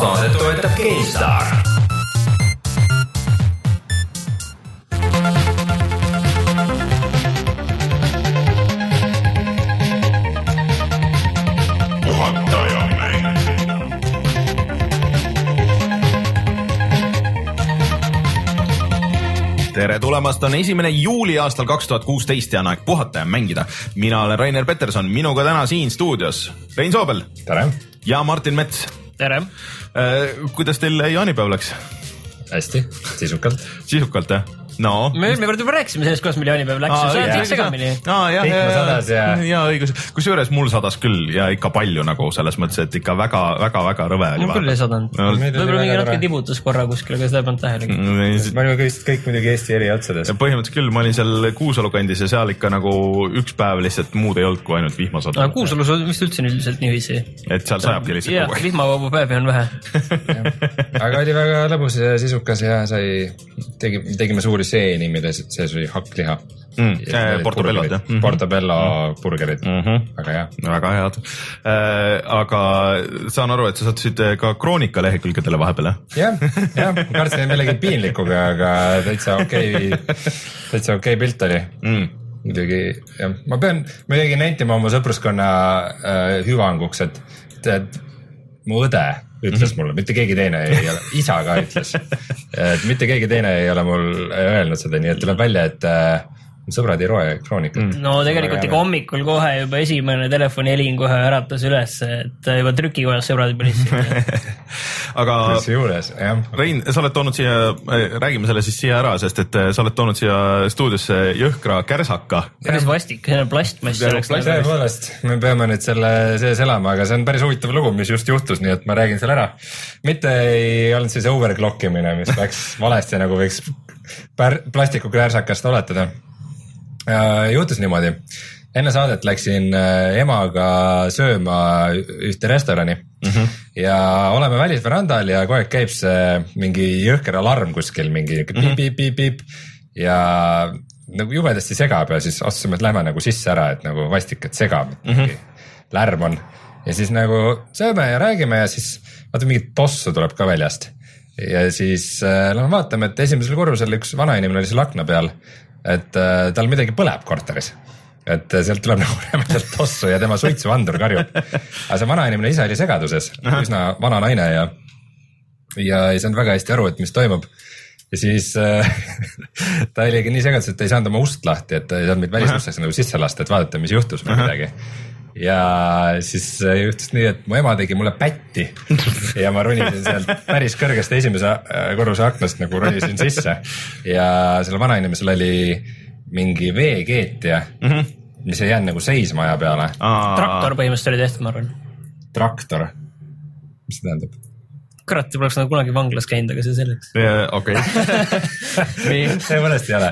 saadet toetab GameStar tere tulemast, on esimene juuli aastal kaks tuhat kuusteist ja on aeg puhata ja mängida. mina olen Rainer Peterson, minuga täna siin stuudios Rein Soobel. tere! ja Martin Mets. Tere! kuidas teil jaanipäev läks? hästi, sisukalt. sisukalt jah? No. me eelmine kord juba rääkisime sellest, kuidas meil jaanipäev läks sa oled kõik segamini. aa jah, ja, ja, õigus, kusjuures mul sadas küll ja ikka palju nagu selles mõttes, et ikka väga-väga-väga rõve oli. mul küll ei sadanud no,. võib-olla mingi natuke tibutas korra kuskil, aga seda ei pannud tähelegi. Mm, me olime kõik, kõik muidugi Eesti eri otsades. põhimõtteliselt küll, ma olin seal Kuusalu kandis ja seal ikka nagu üks päev lihtsalt muud ei olnud, kui ainult vihmasada. Kuusalus on vist üldse üldiselt niiviisi. et seal sajabki lihtsalt kogu aeg. vihmavabu päevi on vähe aga oli väga lõbus ja sisukas ja sai, tegi, tegime suuri seeni, milles sees oli hakkliha mm,. Portobellod jah? Mhm. Portobello mm. burgerid mm, -hmm. väga hea. väga head äh,. aga saan aru, et sa sattusid ka Kroonika lehekülgedele vahepeal jah? jah, jah, kartsin millegi piinlikuga, aga täitsa okei okay,, täitsa okei okay pilt oli mm muidugi jah, ma pean muidugi nentima oma sõpruskonna äh, hüvanguks, et tead, mu õde ütles mm -hmm. mulle, mitte keegi teine ei ole, isa ka ütles. et mitte keegi teine ei ole mul öelnud seda, nii et tuleb välja, et äh, sõbrad ei loe kroonikat mm.. no tegelikult ikka hommikul kohe juba esimene telefonihelin kohe äratas üles, et juba trükikojas sõbrad juba lihtsalt aga juures. Rein, sa oled toonud siia, räägime selle siis siia ära, sest et sa oled toonud siia stuudiosse jõhkra kärsaka. päris vastik, see on plastmass. tõepoolest, me peame nüüd selle sees elama, aga see on päris huvitav lugu, mis just juhtus, nii et ma räägin selle ära. mitte ei olnud siis overclock imine, mis läks valesti, nagu võiks plastikukärsakast oletada juhtus niimoodi, enne saadet läksin äh, emaga sööma ühte restorani mm -hmm. ja oleme välisverandal ja kogu aeg käib see mingi jõhker alarm kuskil mingi piip-piip-piip-piip -hmm. ja nagu jubedasti segab ja siis otsustasime, et lähme nagu sisse ära, et nagu vastik, et segab mm, -hmm. lärm on. ja siis nagu sööme ja räägime ja siis vaata mingit tossu tuleb ka väljast ja siis äh, lähme vaatame, et esimesel korrusel üks vanainimene oli seal akna peal et äh, tal midagi põleb korteris. Et äh, sealt tuleb nagu rämedalt tossu ja tema suitsuandur karjub. aga see vanainimene ise oli segaduses, üsna vana naine ja, ja ei saanud väga hästi aru, et mis toimub. ja siis äh, ta oligi nii segaduses, et ta ei saanud oma ust lahti, et ta ei saanud meid välisuksesse nagu sisse lasta, et vaadata, mis juhtus või midagi ja siis juhtus nii, et mu ema tegi mulle pätti ja ma ronisin sealt päris kõrgest esimese äh, korruse aknast nagu ronisin sisse ja sellel vanainimesel oli mingi veekeetja mm, -hmm. mis ei jäänud nagu seisma aja peale. traktor põhimõtteliselt oli tehtud, ma arvan. traktor, mis see tähendab? Kurat, poleks nagu kunagi vanglas käinud, aga see selleks. okei. tõepoolest ei ole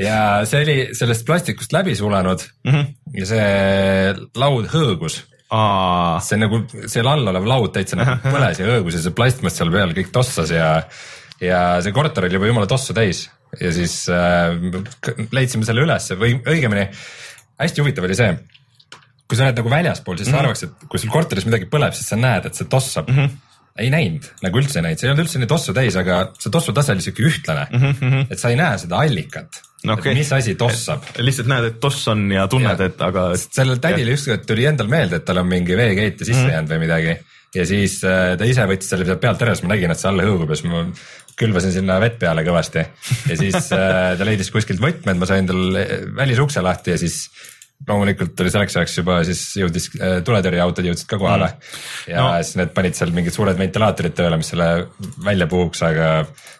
ja see oli sellest plastikust läbi sulenud mm -hmm. ja see laud hõõgus. Aa. see nagu seal all olev laud täitsa nagu põles ja hõõgus ja see plastmass seal peal kõik tossas ja, ja see korter oli juba jumala tossu täis ja siis äh, leidsime selle ülesse või õigemini hästi huvitav oli see kui sa oled nagu väljaspool, siis mm -hmm. sa mhm. arvaks, et kui sul korteris midagi põleb, siis sa näed, et see tossab mm. -hmm ei näinud, nagu üldse ei näinud, see ei olnud üldse nii tossu täis, aga see tossu tase oli sihuke ühtlane mm. -hmm. et sa ei näe seda allikat no,, okay. mis asi tossab. lihtsalt näed, et toss on ja tunned, et aga. sellel tädil ükskord tuli endal meelde, et tal on mingi veekeitja sisse mm -hmm. jäänud või midagi ja siis äh, ta ise võttis selle sealt pealt ära, siis ma nägin, et see alla hõõgub ja siis ma külvasin sinna vett peale kõvasti ja siis äh, ta leidis kuskilt võtmed, ma sain tal välisukse lahti ja siis loomulikult oli selleks ajaks juba siis jõudis äh, tuletõrjeautod jõudsid ka kohale mm. ja no. siis need panid seal mingid suured ventilaatorid tööle, mis selle välja puhuks, aga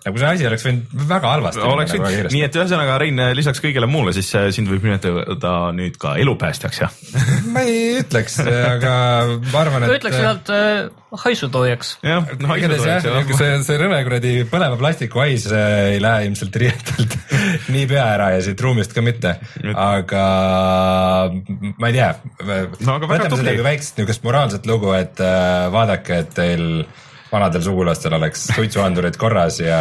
nagu see asi oleks võinud väga halvasti oleks võinud nagu, nii et ühesõnaga Rein, lisaks kõigele muule, siis äh, sind võib nimetada nüüd ka elupäästjaks, jah ma ei ütleks, aga ma arvan, et. ütleks ainult äh, haisutoojaks. jah, no haisutoojaks jah, see, see rõve kuradi põleva plastiku hais ei lähe ilmselt riietelt niipea ära ja siit ruumist ka mitte, aga ma ei tea no,. võtame kui väikest niisugust moraalset lugu, et äh, vaadake, et teil vanadel sugulastel oleks suitsuandurid korras ja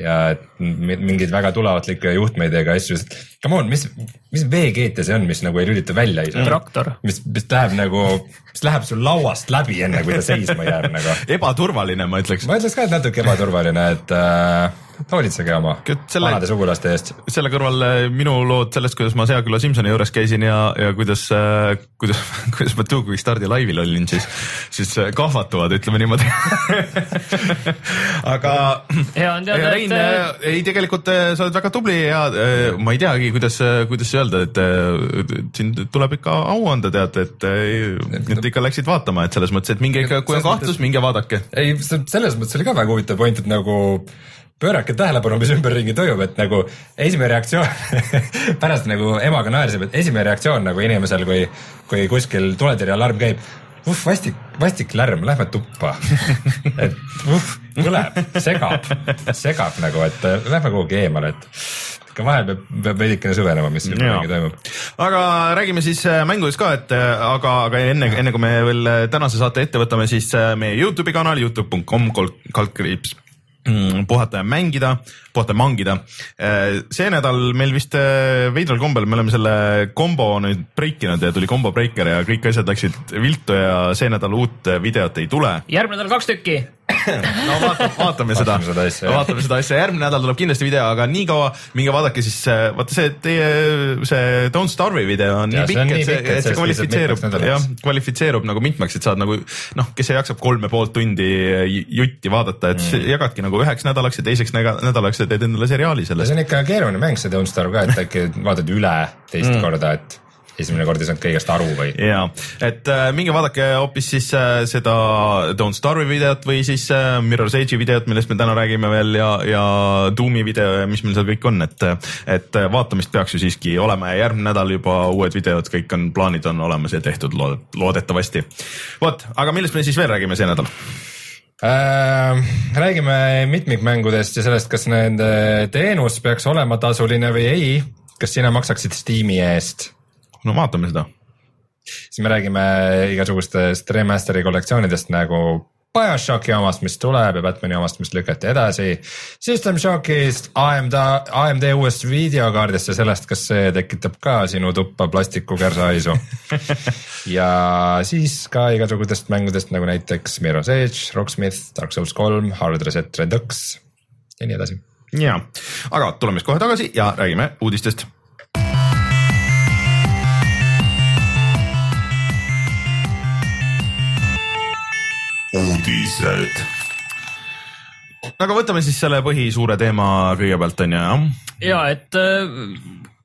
ja mingeid väga tuleohtlikke juhtmeid ega asju, sest come on, mis, mis VGT see on, mis nagu ei lülita välja ise? traktor. mis, mis läheb nagu, mis läheb sul lauast läbi, enne kui ta seisma jääb nagu. ebaturvaline, ma ütleks. ma ütleks ka, et natuke ebaturvaline, et äh, hoolitsege oma selle- vanade sugulaste eest. selle kõrval äh, minu lood sellest, kuidas ma Seaküla Simsoni juures käisin ja, ja kuidas, kuidas, kuidas ma Two Quick Stardi laivil olin, siis, siis äh, kahvatuvad, ütleme niimoodi. aga hea on teada, Rein, et ei tegelikult sa oled väga tubli ja ma ei teagi, kuidas, kuidas öelda, et sind tuleb ikka au anda, tead, et, et ikka läksid vaatama, et selles mõttes, et minge ikka, kui on kahtlus, minge vaadake. ei, selles mõttes oli ka väga huvitav point, et nagu pöörake tähelepanu, mis ümberringi toimub, et nagu esimene reaktsioon pärast nagu emaga naersime, et esimene reaktsioon nagu inimesel, kui, kui kuskil tuletõrjealarm käib, uh vastik, vastik lärm, lähme tuppa. et uh põleb, segab, segab nagu, et äh, lähme kuhugi eemale, et ikka vahel peab, peab veidikene süvenema, mis ümberringi toimub. aga räägime siis äh, mängudest ka, et äh, aga, aga enne, enne kui me veel tänase saate ette võtame, siis meie Youtube'i kanal Youtube.com kaldkriips puhata ja mängida, puhata ja mangida. see nädal meil vist äh, veidral kombel, me oleme selle kombo nüüd break inud ja tuli kombo breaker ja kõik asjad läksid viltu ja see nädal uut äh, videot ei tule. järgmine nädal kaks tükki. no vaatame, vaatame seda. Vaatame seda asja,, vaatame seda asja, järgmine nädal tuleb kindlasti video, aga niikaua minge vaadake siis, vaata see teie, see Don't Starve'i video on Ja nii see pikk, et see, et see sellest kvalifitseerub jah, kvalifitseerub nagu mitmeks, et saad nagu noh, kes jaksab kolme poolt tundi jutti vaadata, et mm. jagadki nagu üheks nädalaks ja teiseks nädalaks ja teed endale seriaali ja sellest see on ikka keeruline mäng, see Don't Starve ka, et äkki vaatad üle teist mm. korda, et esimene kord ei saanud kõigest aru või? ja, et äh, minge vaadake hoopis siis äh, seda Don't Starve'i videot või siis äh, Mirror's Edge'i videot, millest me täna räägime veel ja, ja Doom'i video ja mis meil seal kõik on, et, et äh, vaatamist peaks ju siiski olema ja järgmine nädal juba uued videod, kõik on, plaanid on olemas ja tehtud lood- loodetavasti. vot, aga millest me siis veel räägime see nädal? Äh, räägime mitmikmängudest ja sellest, kas nende teenus peaks olema tasuline või ei. kas sina maksaksid Steam'i eest? No vaatame seda. siis me räägime igasugustest remasteri kollektsioonidest nagu BioShocki omast, mis tuleb ja Batman'i omast, mis lükati edasi. System Shockist, AMD, AMD uuest videokaardist ja sellest, kas see tekitab ka sinu tuppa plastikukärsahaisu. ja siis ka igasugustest mängudest nagu näiteks Mirror's Edge, Rocksmith, Dark Souls kolm, Hard Reset Redux ja nii edasi. ja, aga tuleme siis kohe tagasi ja räägime uudistest uudised. aga võtame siis selle põhisuure teema kõigepealt on ju jah? ja et äh,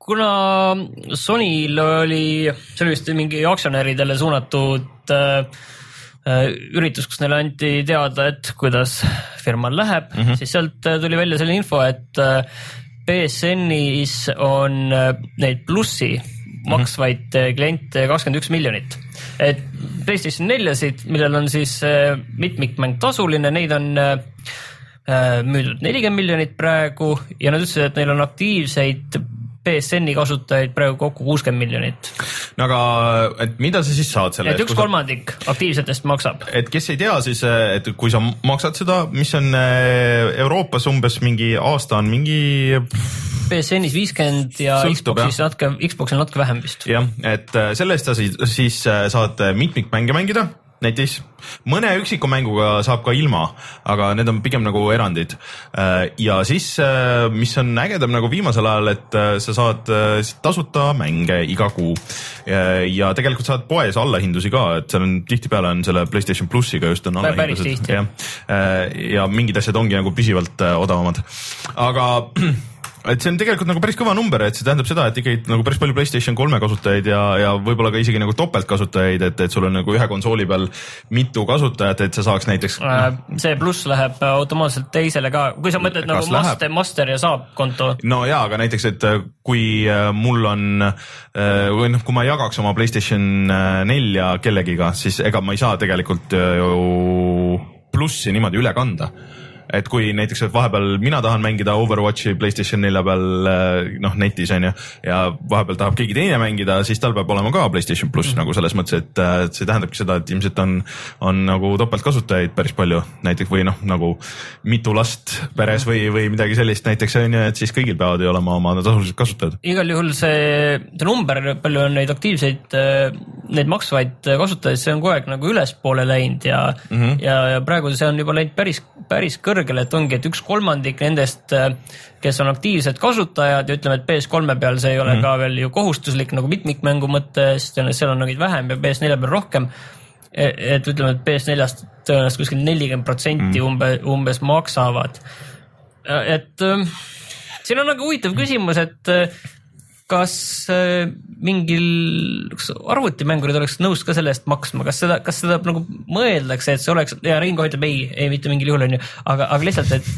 kuna Sonyl oli, see oli vist mingi aktsionäridele suunatud äh, äh, üritus, kus neile anti teada, et kuidas firmal läheb mm, -hmm. siis sealt tuli välja selline info, et BSN-is on neid plussi maksvaid äh, kliente kakskümmend üks miljonit. et PlayStation neljasid, millel on siis äh, mitmikmäng tasuline, neid on müüdud nelikümmend miljonit praegu ja nad ütlesid, et neil on aktiivseid BSN-i kasutajaid praegu kokku kuuskümmend miljonit. no aga, et mida sa siis saad selle et üks? kolmandik aktiivsetest maksab. et kes ei tea, siis, et kui sa maksad seda, mis on äh, Euroopas umbes mingi aasta on mingi BSN-is viiskümmend ja Sõltub, Xbox'is natuke, Xbox'il natuke vähem vist. jah, et äh, selle eest sa siis, siis äh, saad mitmikmänge mängida näiteks mõne üksiku mänguga saab ka ilma, aga need on pigem nagu erandid. ja siis, mis on ägedam nagu viimasel ajal, et äh, sa saad äh, tasuta mänge iga kuu. ja tegelikult saad poes allahindusi ka, et seal on tihtipeale on selle Playstation plussiga just on allahindlused jah. ja mingid asjad ongi nagu püsivalt äh, odavamad, aga et see on tegelikult nagu päris kõva number, et see tähendab seda, et ikkagi nagu päris palju Playstation kolme kasutajaid ja, ja võib-olla ka isegi nagu topeltkasutajaid, et, et sul on nagu ühe konsooli peal mitu kasutajat, et sa saaks näiteks Äh, see pluss läheb automaatselt teisele ka, kui sa mõtled nagu läheb? master, master ja saab konto. no jaa, aga näiteks, et äh, kui äh, mul on või noh, kui ma jagaks oma Playstation nelja kellegiga, siis ega ma ei saa tegelikult ju plussi niimoodi üle kanda et kui näiteks et vahepeal mina tahan mängida Overwatchi Playstation nelja peal äh, noh netis on ju ja vahepeal tahab keegi teine mängida, siis tal peab olema ka Playstation pluss mm -hmm. nagu selles mõttes, et, äh, et see tähendabki seda, et ilmselt on, on nagu topeltkasutajaid päris palju näiteks või noh, nagu mitu last peres või, või midagi sellist näiteks on ju, et siis kõigil peavad ju olema oma tasulised kasutajad. igal juhul see, see number, palju on neid aktiivseid, neid maksvaid kasutajaid, see on kogu aeg nagu ülespoole läinud ja mm, -hmm. ja, ja praegu see on juba läinud päris, päris kõrgele kõrgele, et ongi, et üks kolmandik nendest, äh, kes on aktiivsed kasutajad ja ütleme, et PS3 peal see ei ole mm ka veel ju kohustuslik nagu mitmikmängu mõttes, seal on neid vähem ja PS4 peal rohkem. E, et ütleme, et PS4-st tõenäoliselt kuskil nelikümmend protsenti mhm. umbe, umbes maksavad. et äh, siin on nagu huvitav küsimus, et äh, kas mingil, kas arvutimängurid oleks nõus ka selle eest maksma, kas seda, kas seda nagu mõeldakse, et see oleks ja Ringo ütleb ei, ei mitte mingil juhul onju, aga, aga lihtsalt, et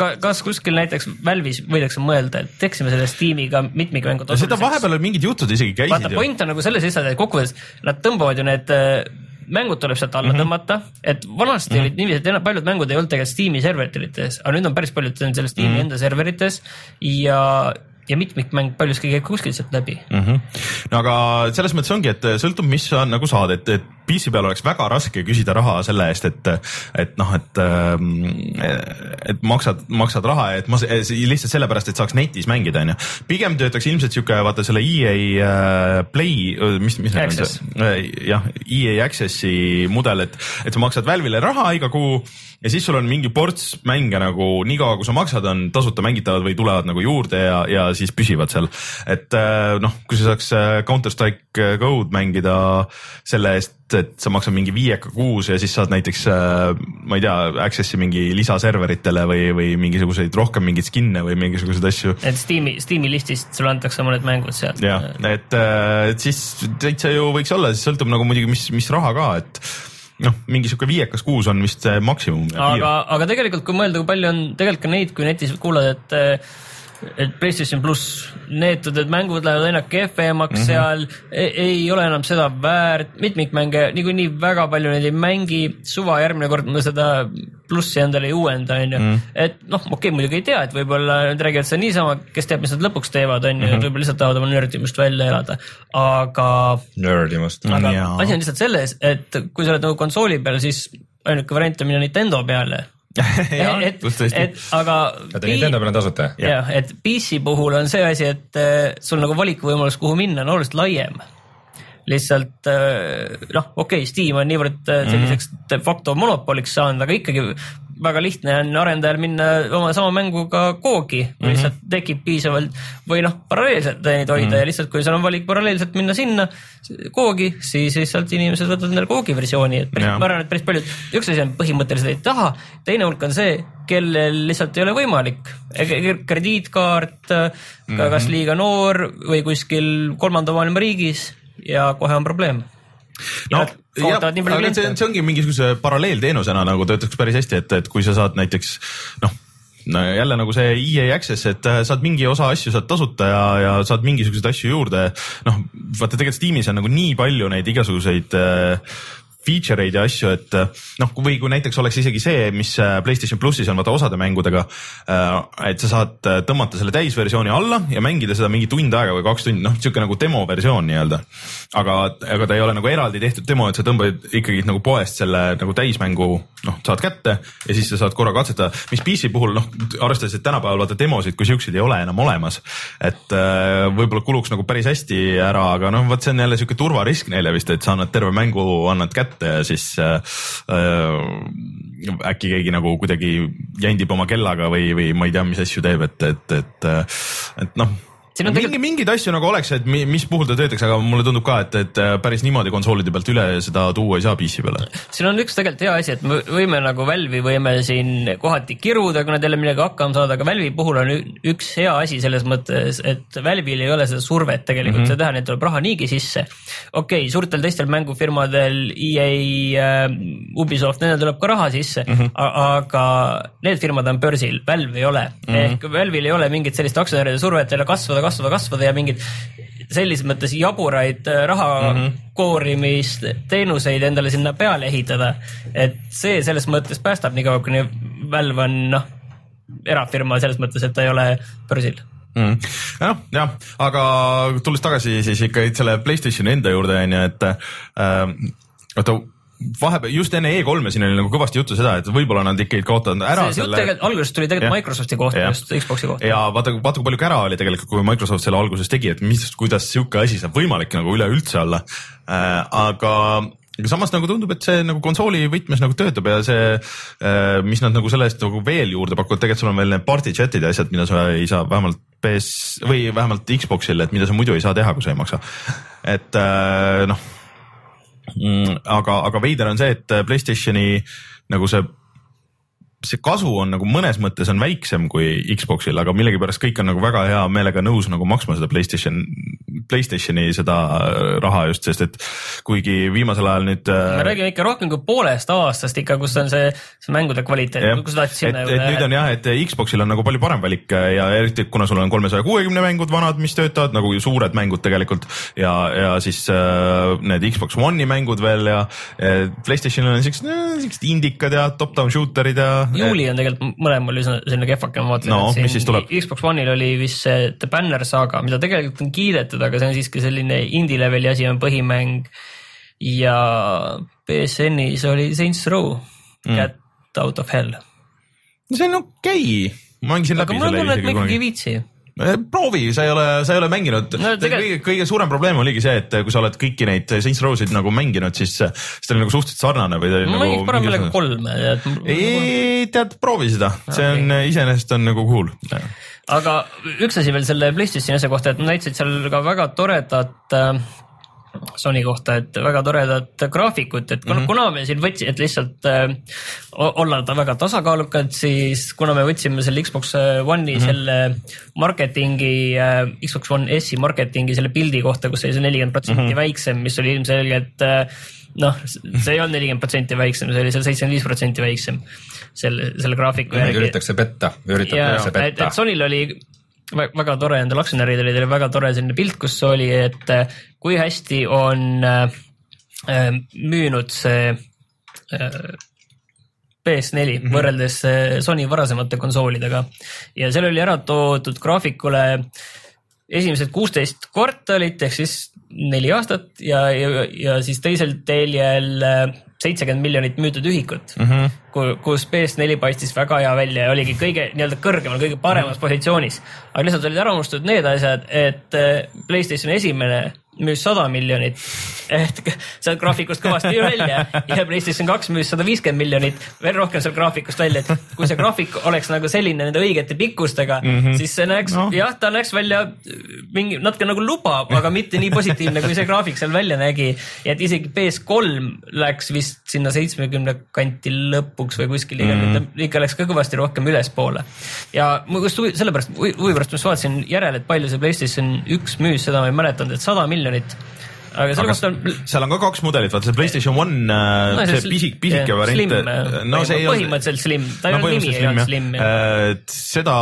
ka, kas kuskil näiteks Valve'is võidakse mõelda, et teeksime selle Steamiga mitmikmängu. seda vahepeal mingid jutud isegi käisid. vaata, point on nagu selles lihtsalt, et kokkuvõttes nad tõmbavad ju need äh, mängud tuleb sealt alla mm -hmm. tõmmata, et vanasti mm -hmm. olid niiviisi, et paljud mängud ei olnud tegelikult Steam'i serverites, aga nüüd on päris paljud selles Steam'i mm -hmm. enda serverites ja ja mitmikmäng paljuski käib kuskilt sealt läbi mm. -hmm. no aga selles mõttes ongi, et sõltub, mis sa nagu saad, et, et PC peal oleks väga raske küsida raha selle eest, et, et noh, et, ähm, et maksad, maksad raha, et ma lihtsalt sellepärast, et saaks netis mängida, onju. pigem töötaks ilmselt sihuke vaata selle EA äh, Play, mis, mis need on see, jah, EA Access'i mudel, et, et sa maksad Valve'ile raha iga kuu ja siis sul on mingi ports mänge nagu niikaua, kui sa maksad, on tasuta mängitavad või tulevad nagu juurde ja, ja siis püsivad seal. et äh, noh, kui sa saaks äh, Counter Strike äh, Code mängida selle eest, et sa maksad mingi viieka kuus ja siis saad näiteks ma ei tea, access'i mingi lisaserveritele või, või mingisuguseid rohkem mingeid skin'e või mingisuguseid asju. et Steam'i, Steam'i listist sulle antakse mõned mängud sealt. jah, et, et siis täitsa ju võiks olla, siis sõltub nagu muidugi, mis, mis raha ka, et noh, mingi sihuke viiekas kuus on vist see maksimum. aga, aga tegelikult, kui mõelda, kui palju on tegelikult ka neid, kui netis kuulad, et et PlayStation pluss neetud, et mängud lähevad aina kehvemaks mm -hmm. seal, e-, ei ole enam seda väärt, mitmikmänge niikuinii väga palju neid ei mängi, suva järgmine kord ma seda plussi endale ei uuenda, onju. Mhm. et noh, okei okay,, muidugi ei tea, et võib-olla nad räägivad seda niisama, kes teab, mis nad lõpuks teevad, onju, et mhm. võib-olla lihtsalt tahavad oma nördimust välja elada, aga. nördimust. aga asi on lihtsalt selles, et kui sa oled nagu konsooli peal, siis ainuke variant on minna Nintendo peale et, et aga. oota, Nintendo peal on tasuta? jah, et PC puhul on see asi, et äh, sul nagu valikuvõimalus, kuhu minna, on oluliselt laiem lihtsalt äh, noh, okei okay,, Steam on niivõrd äh, selliseks de facto monopoliks saanud, aga ikkagi väga lihtne on arendajal minna oma sama mänguga koogi mm, -hmm. lihtsalt tekib piisavalt või noh, paralleelselt neid hoida mm -hmm. ja lihtsalt, kui sul on valik paralleelselt minna sinna koogi, siis lihtsalt inimesed võtavad endale koogi versiooni, et päris, ma arvan, et päris paljud, üks asi on põhimõtteliselt ei taha, teine hulk on see, kellel lihtsalt ei ole võimalik, krediitkaart mm, -hmm. kas liiga noor või kuskil kolmanda maailma riigis ja kohe on probleem no jah, aga see, see ongi mingisuguse paralleelteenusena nagu töötaks päris hästi, et, et kui sa saad näiteks noh, no jälle nagu see EA Access, et äh, saad mingi osa asju saad tasuta ja, ja saad mingisuguseid asju juurde. noh, vaata tegelikult Steamis on nagu nii palju neid igasuguseid äh, feature eid ja asju, et noh, või kui näiteks oleks isegi see, mis äh, Playstation plussis on vaata osade mängudega. Äh, et sa saad äh, tõmmata selle täisversiooni alla ja mängida seda mingi tund aega või kaks tundi, noh sihuke nagu demo versioon nii-öelda. aga, aga ta ei ole nagu eraldi tehtud demo, et sa tõmbad ikkagi nagu poest selle nagu täismängu noh, saad kätte ja siis sa saad korra katsetada, mis PC puhul noh, arvestades, et tänapäeval vaata demosid kui siukseid ei ole enam olemas. et võib-olla kuluks nagu päris hästi ära, aga noh, vot see on jälle sihuke turvarisk neile vist, et sa annad terve mängu, annad kätte kätte ja siis äh, äh, äkki keegi nagu kuidagi jandib oma kellaga või, või ma ei tea, mis asju teeb, et, et, et, et noh mingi tegelikult... mingeid asju nagu oleks, et mis puhul ta töötaks, aga mulle tundub ka, et, et päris niimoodi konsoolide pealt üle seda tuua ei saa PC peale. siin on üks tegelikult hea asi, et me võime nagu Valve'i võime siin kohati kiruda, kui nad jälle millegagi hakkama saavad, aga Valve'i puhul on üks hea asi selles mõttes, et Valve'il ei ole seda survet tegelikult mm -hmm. seda teha, neil tuleb raha niigi sisse. okei okay,, suurtel teistel mängufirmadel, EA äh,, Ubisoft, nendel tuleb ka raha sisse mm, -hmm. aga need firmad on börsil, Valve ei ole mm. -hmm. ehk Valve'il ei ole mingit sellist aktsionäride survet jälle kasvada kasvada, kasvada ja mingeid sellises mõttes jaburaid äh, raha mm -hmm. koorimisteenuseid endale sinna peale ehitada. et see selles mõttes päästab niikaua, kuni Valve on noh, erafirma selles mõttes, et ta ei ole börsil. mm.. noh, jah, aga tulles tagasi siis ikkagi selle Playstationi enda juurde on ju, et äh, oota vahepeal just enne E3-e siin oli nagu kõvasti juttu seda, et võib-olla nad ikkagi kaotavad ära see selle alguses tuli tegelikult Jah. Microsofti kohta, Jah. just Xbox'i kohta. ja vaata, vaata kui palju kära oli tegelikult, kui Microsoft selle alguses tegi, et mis, kuidas sihuke asi saab võimalik nagu üleüldse olla äh,. aga aga samas nagu tundub, et see nagu konsooli võtmes nagu töötab ja see äh,, mis nad nagu selle eest nagu veel juurde pakuvad, tegelikult sul on veel need party chat'id ja asjad, mida sa ei saa vähemalt PS või vähemalt Xbox'il, et mida sa muidu ei saa teha, kui sa ei maksa. et äh, noh aga, aga veider on see, et Playstationi nagu see see kasu on nagu mõnes mõttes on väiksem kui Xbox'il, aga millegipärast kõik on nagu väga hea meelega nõus nagu maksma seda Playstation, Playstationi seda raha just, sest et kuigi viimasel ajal nüüd. me räägime ikka rohkem kui poolest aastast ikka, kus on see, see mängude kvaliteet, kui sa tahad et, sinna et nüüd on jah, et Xbox'il on nagu palju parem valik ja eriti kuna sul on kolmesaja kuuekümne mängud vanad, mis töötavad nagu suured mängud tegelikult ja, ja siis äh, need Xbox One'i mängud veel ja äh, Playstationil on siuksed, siuksed indikad ja top-down shooter'id ja. Juuli on tegelikult mõlemal üsna selline kehvake, ma vaatasin. No, mis siis tuleb? Xbox One'il oli vist see The Banner Saga, mida tegelikult on kiidetud, aga see on siiski selline indie leveli asi, on põhimäng. ja BSN-is oli Saints Row mm., Cat Out of Hell. see on okei okay., mängisin aga läbi mul on selle tunne, et ma ikkagi ei viitsi. proovi, sa ei ole, sa ei ole mänginud No kõige, kõige suurem probleem oligi see, et kui sa oled kõiki neid Saints Row'sid nagu mänginud, siis, siis ta oli nagu suhteliselt sarnane või ta oli ma nagu. mängiks parem meelega kolme, ei, tead, proovi seda, see on iseenesest on nagu cool. aga üks asi veel selle PlayStationi asja kohta, et näitasid seal ka väga toredat äh, Sony kohta, et väga toredat graafikut, et kuna, mm -hmm. kuna me siin võtsime, et lihtsalt äh, olla ta väga tasakaalukad, siis kuna me võtsime selle Xbox One'i mm. -hmm. selle marketingi äh,, Xbox One S-i marketingi selle pildi kohta, kus oli see nelikümmend protsenti Mhm. väiksem, mis oli ilmselgelt äh, noh, see ei olnud nelikümmend protsenti väiksem, see oli seal seitsekümmend viis protsenti väiksem selle, selle graafiku järgi üritatakse petta, üritatakse et, petta et. Sonyl oli väga tore, nendel aktsionäridel oli väga tore selline pilt, kus oli, et äh, kui hästi on äh, äh, müünud see äh, PS4 mm -hmm. võrreldes Sony varasemate konsoolidega ja seal oli ära toodud graafikule esimesed kuusteist kvartalit ehk siis neli aastat ja, ja, ja siis teisel teljel äh, seitsekümmend miljonit müüdud ühikut mm. -hmm. kus PS4 paistis väga hea välja ja oligi kõige nii-öelda kõrgemal, kõige paremas positsioonis. aga lihtsalt olid ära unustatud need asjad, et äh, Playstation esimene müüs sada miljonit ehk sealt graafikust kõvasti välja ja PlayStation kaks müüs sada viiskümmend miljonit veel rohkem sealt graafikust välja, et kui see graafik oleks nagu selline nende õigete pikkustega mm, -hmm. siis see näeks no., jah, ta näeks välja mingi natuke nagu lubab, aga mitte nii positiivne, kui see graafik seal välja nägi. ja et isegi PS3 läks vist sinna seitsmekümne kanti lõpuks või kuskil mm., ikka läks ka kõvasti rohkem ülespoole. ja mul just sellepärast, huvi pärast ma vaatasin järele, et palju see PlayStation üks müüs, seda ma ei mäletanud, et sada miljonit. Aga selle kohta on seal on ka kaks mudelit, vaata see PlayStation One no,, see sl- pisik, pisike jah, variant slim,, no see ei olnud põhimõtteliselt slim, ta olnud nimi, ei olnud slim. seda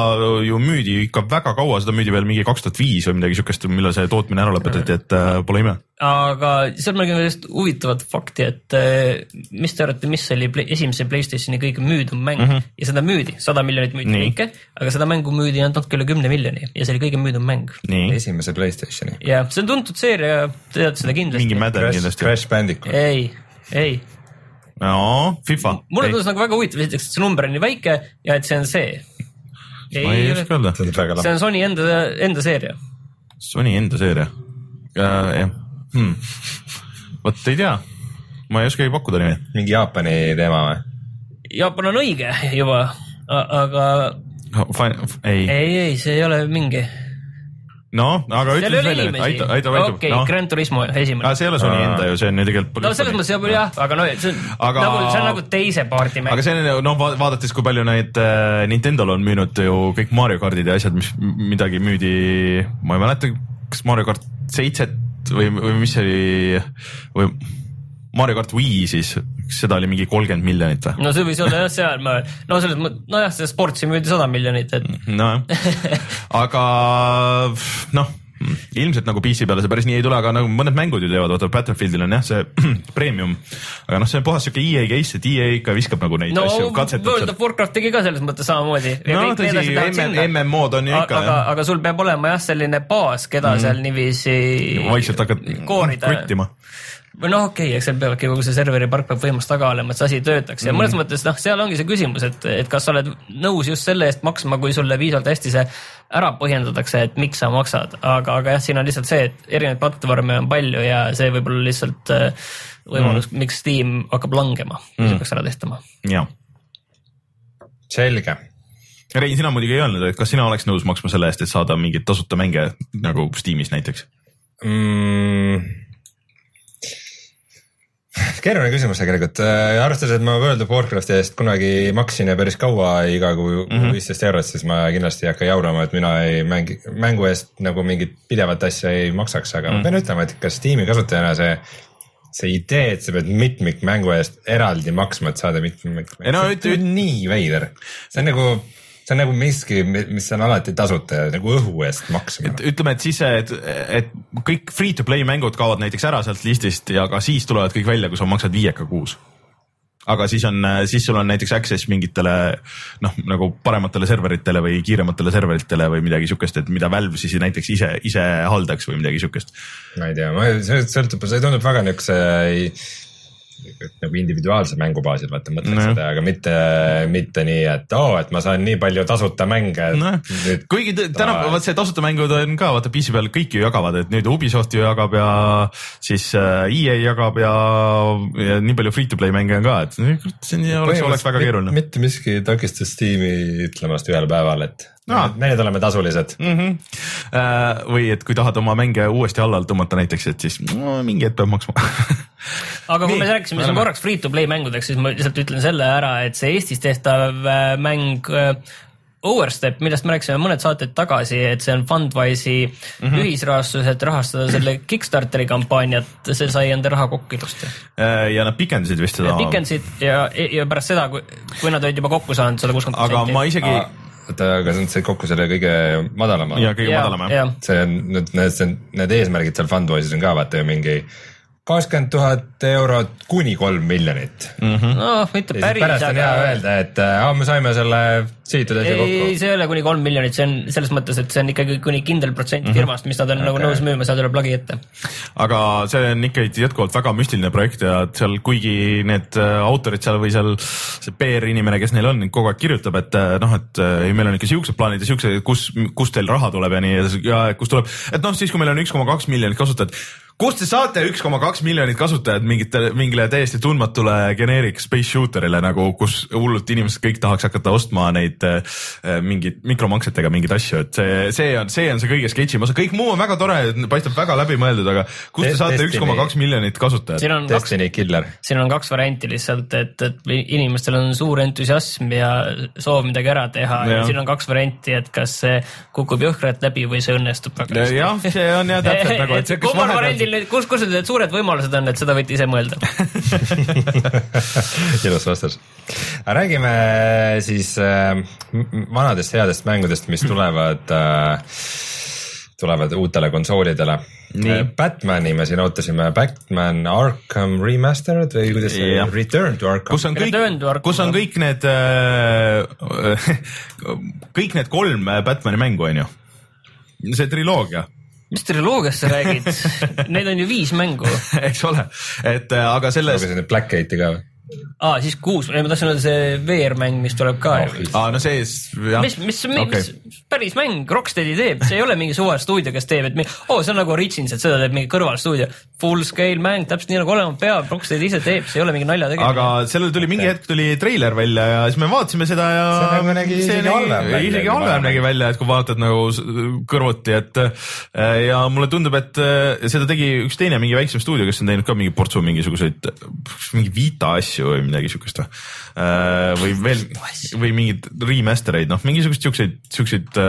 ju müüdi ikka väga kaua, seda müüdi veel mingi kaks tuhat viis või midagi siukest, millal see tootmine ära lõpetati, et äh, pole ime. Aga seal ma nägin ühest huvitavat fakti, et eh, mis te arvate, mis oli play, esimese Playstationi kõige müüdum mäng mm -hmm. ja seda müüdi, sada miljonit müüdi kõike, aga seda mängu müüdi ainult natuke üle kümne miljoni ja see oli kõige müüdum mäng. esimese Playstationi. ja see on tuntud seeria, te teate seda kindlasti mingi. Crash, kindlasti. Crash Bandicoot. ei, ei, no FIFA. mulle tundus nagu väga huvitav, esiteks, et see number on nii väike ja et see on see. ma ei oska öelda, see on Sony enda, enda seeria. Sony enda seeria. jah hmm., vot ei tea, ma ei oskagi pakkuda nimi. mingi Jaapani teema või? Jaapan on õige juba, aga ei, ei, ei, see ei ole mingi. noh, aga ütle siis välja, aita, aita, aita. okei, Gran Turismo esimene. aga see ei ole Sony enda ju, see on ju tegelikult. no selles mõttes jah, jah, aga no see on Aga- nagu, see on nagu teise paarti mäng aga. see on noh, vaadates, kui palju neid äh, Nintendo'l on müünud ju kõik Mario kardid ja asjad, mis midagi müüdi, ma ei mäleta, kas Mario kart seitset või, või mis see oli või Mario kart Wii siis, seda oli mingi kolmkümmend miljonit või? no see võis olla jah, seal ma, no selles mõttes, nojah, see sportsi müüdi sada miljonit, et nojah, aga noh, ilmselt nagu PC peale see päris nii ei tule, aga nagu mõned mängud ju teevad, vaata Battlefieldil on jah see premium. aga noh, see on puhas siuke EA case, et EA ikka viskab nagu neid no asju, World katsetab of Warcraft tegi ka selles mõttes samamoodi. no tõsi, MM-mod on ju ikka aga, aga sul peab olema jah, selline baas, keda mm. seal niiviisi. vaikselt hakkad kruttima või noh, okei okay,, eks seal peabki kogu see serveri park peab võimas taga olema, et see asi töötaks ja mm. mõnes mõttes noh, seal ongi see küsimus, et, et kas sa oled nõus just selle eest maksma, kui sulle piisavalt hästi see ära põhjendatakse, et miks sa maksad, aga, aga jah, siin on lihtsalt see, et erinevaid platvorme on palju ja see võib olla lihtsalt äh, võimalus mm., miks Steam hakkab langema mm., see peaks ära tehtama. jah. selge Rein, sina muidugi ei öelnud, et kas sina oleks nõus maksma selle eest, et saada mingeid tasuta mänge nagu Steamis näiteks mm.? keeruline küsimus tegelikult äh,, arvestades, et ma World of Warcrafti eest kunagi maksin ja päris kaua iga kuu mhm. viisteist mm -hmm. eurot, siis ma kindlasti ei hakka jaurama, et mina ei mängi, mängu eest nagu mingit pidevat asja ei maksaks, aga mm -hmm. ma mhm. pean ütlema, et ka Steam'i kasutajana see see idee, et sa pead mitmikmängu eest eraldi maksma, et saada mitmikmängu, no, see on nii veider. see on nagu see on nagu miski, mis on alati tasuta nagu õhu eest maksma. ütleme, et siis, et, et kõik free to play mängud kaovad näiteks ära sealt listist ja ka siis tulevad kõik välja, kui sa maksad viieka kuus aga siis on, siis sul on näiteks access mingitele noh, nagu parematele serveritele või kiirematele serveritele või midagi siukest, et mida Valve siis näiteks ise, ise haldaks või midagi siukest. ma ei tea, ma, see sõltub, see tundub väga niukse nagu individuaalse mängu baasil vaata mõtled no. seda, aga mitte, mitte nii, et oo oh,, et ma saan nii palju tasuta mänge no.. kuigi tänapäeval vot see tasuta mängud on ka vaata PC peal kõik ju jagavad, et nüüd Ubisoft ju jagab ja siis äh, EA jagab ja, ja nii palju free to play mänge on ka, et see oleks, oleks väga keeruline. mitte miski takistas Steam'i ütlemast ühel päeval, et no. need oleme tasulised mm. -hmm. või et kui tahad oma mänge uuesti alla tõmmata näiteks, et siis no, mingi hetk peab maksma aga kui me rääkisime siin korraks free to play mängudeks, siis ma lihtsalt ütlen selle ära, et see Eestis tehtav äh, mäng Overstep, millest me rääkisime mõned saated tagasi, et see on Fundwise'i mm -hmm. ühisrahastus, et rahastada selle Kickstarteri kampaaniat, see sai enda raha kokku ilusti. ja nad pikendasid vist seda. pikendasid ja, ja pärast seda, kui, kui nad olid juba kokku saanud sada kuuskümmend protsenti. aga ma isegi oota, aga see on see kokku selle kõige madalama? ja kõige ja, madalam jah. see on nüüd need, need eesmärgid seal Fundwise'is on ka vaata ju mingi kakskümmend tuhat eurot kuni kolm miljonit mm. -hmm. noh, mitte päris. pärast on hea öelda, et aa, me saime selle sihitud asja kokku. ei, see ei ole kuni kolm miljonit, see on selles mõttes, et see on ikkagi kuni kindel protsent mm -hmm. firmast, mis nad on okay. nagu nõus müüma, seal tuleb lagi ette. aga see on ikkagi jätkuvalt väga müstiline projekt ja seal, kuigi need äh, autorid seal või seal see PR inimene, kes neil on, kogu aeg kirjutab, et äh, noh, et ei, meil on ikka siuksed plaanid ja siuksed, kus, kust teil raha tuleb ja nii ja kust tuleb, et noh, siis kui meil on üks koma kaks miljonit kasutajat kust te saate üks koma kaks miljonit kasutajat mingitele, mingile täiesti tundmatule generic space shooter'ile nagu, kus hullult inimesed kõik tahaks hakata ostma neid äh, mingeid mikromaksetega mingeid asju, et see, see on, see on see kõige sketšim osa, kõik muu on väga tore, paistab väga läbimõeldud, aga kust te saate üks koma kaks miljonit kasutajat? Destiny kaks, killer. siin on kaks varianti lihtsalt, et, et inimestel on suur entusiasm ja soov midagi ära teha ja, ja siin on kaks varianti, et kas see kukub jõhkralt läbi või see õnnestub väga hästi. jah, see on jah täpselt nagu, et see, kas vahepeal teil nüüd, kus, kus need suured võimalused on, et seda võite ise mõelda ilus vastus. räägime siis äh, vanadest headest mängudest, mis tulevad äh,, tulevad uutele konsoolidele. Nii. Äh, Batman'i me siin ootasime, Batman Arkham Remastered või kuidas see yeah. Return to Arkham. kus on kõik, kus on kõik need äh, kõik need kolm Batman'i mängu on ju, see triloogia mis triloogiast sa räägid Neid on ju viis mängu eks ole, et äh, aga selles. Black Gate'i ka või? Aa, siis kuus, ma tahtsin öelda see VR-mäng, mis tuleb ka oh,. aa, no see, jah. mis, mis okay., mis päris mäng Rocksteadi teeb, see ei ole mingi suvastuudio, kes teeb, et oo oh,, see on nagu Origins, et seda teeb mingi kõrvalstuudio. Full scale mäng, täpselt nii nagu olema peab, Rocksteadi ise teeb, see ei ole mingi nalja tegemine. aga sellel tuli mingi hetk tuli treiler välja ja siis me vaatasime seda ja. see nagu nägi isegi halvem välja. isegi halvem nägi välja, et kui vaatad nagu kõrvuti, et äh, ja mulle tundub, et äh, seda tegi üks teine mingi väiksem stuudio, kes on teinud ka mingi portsu mingisuguseid, mingi Vita asju või midagi siukest või. Äh, või veel või mingeid remaster eid, noh, mingisuguseid siukseid, siukseid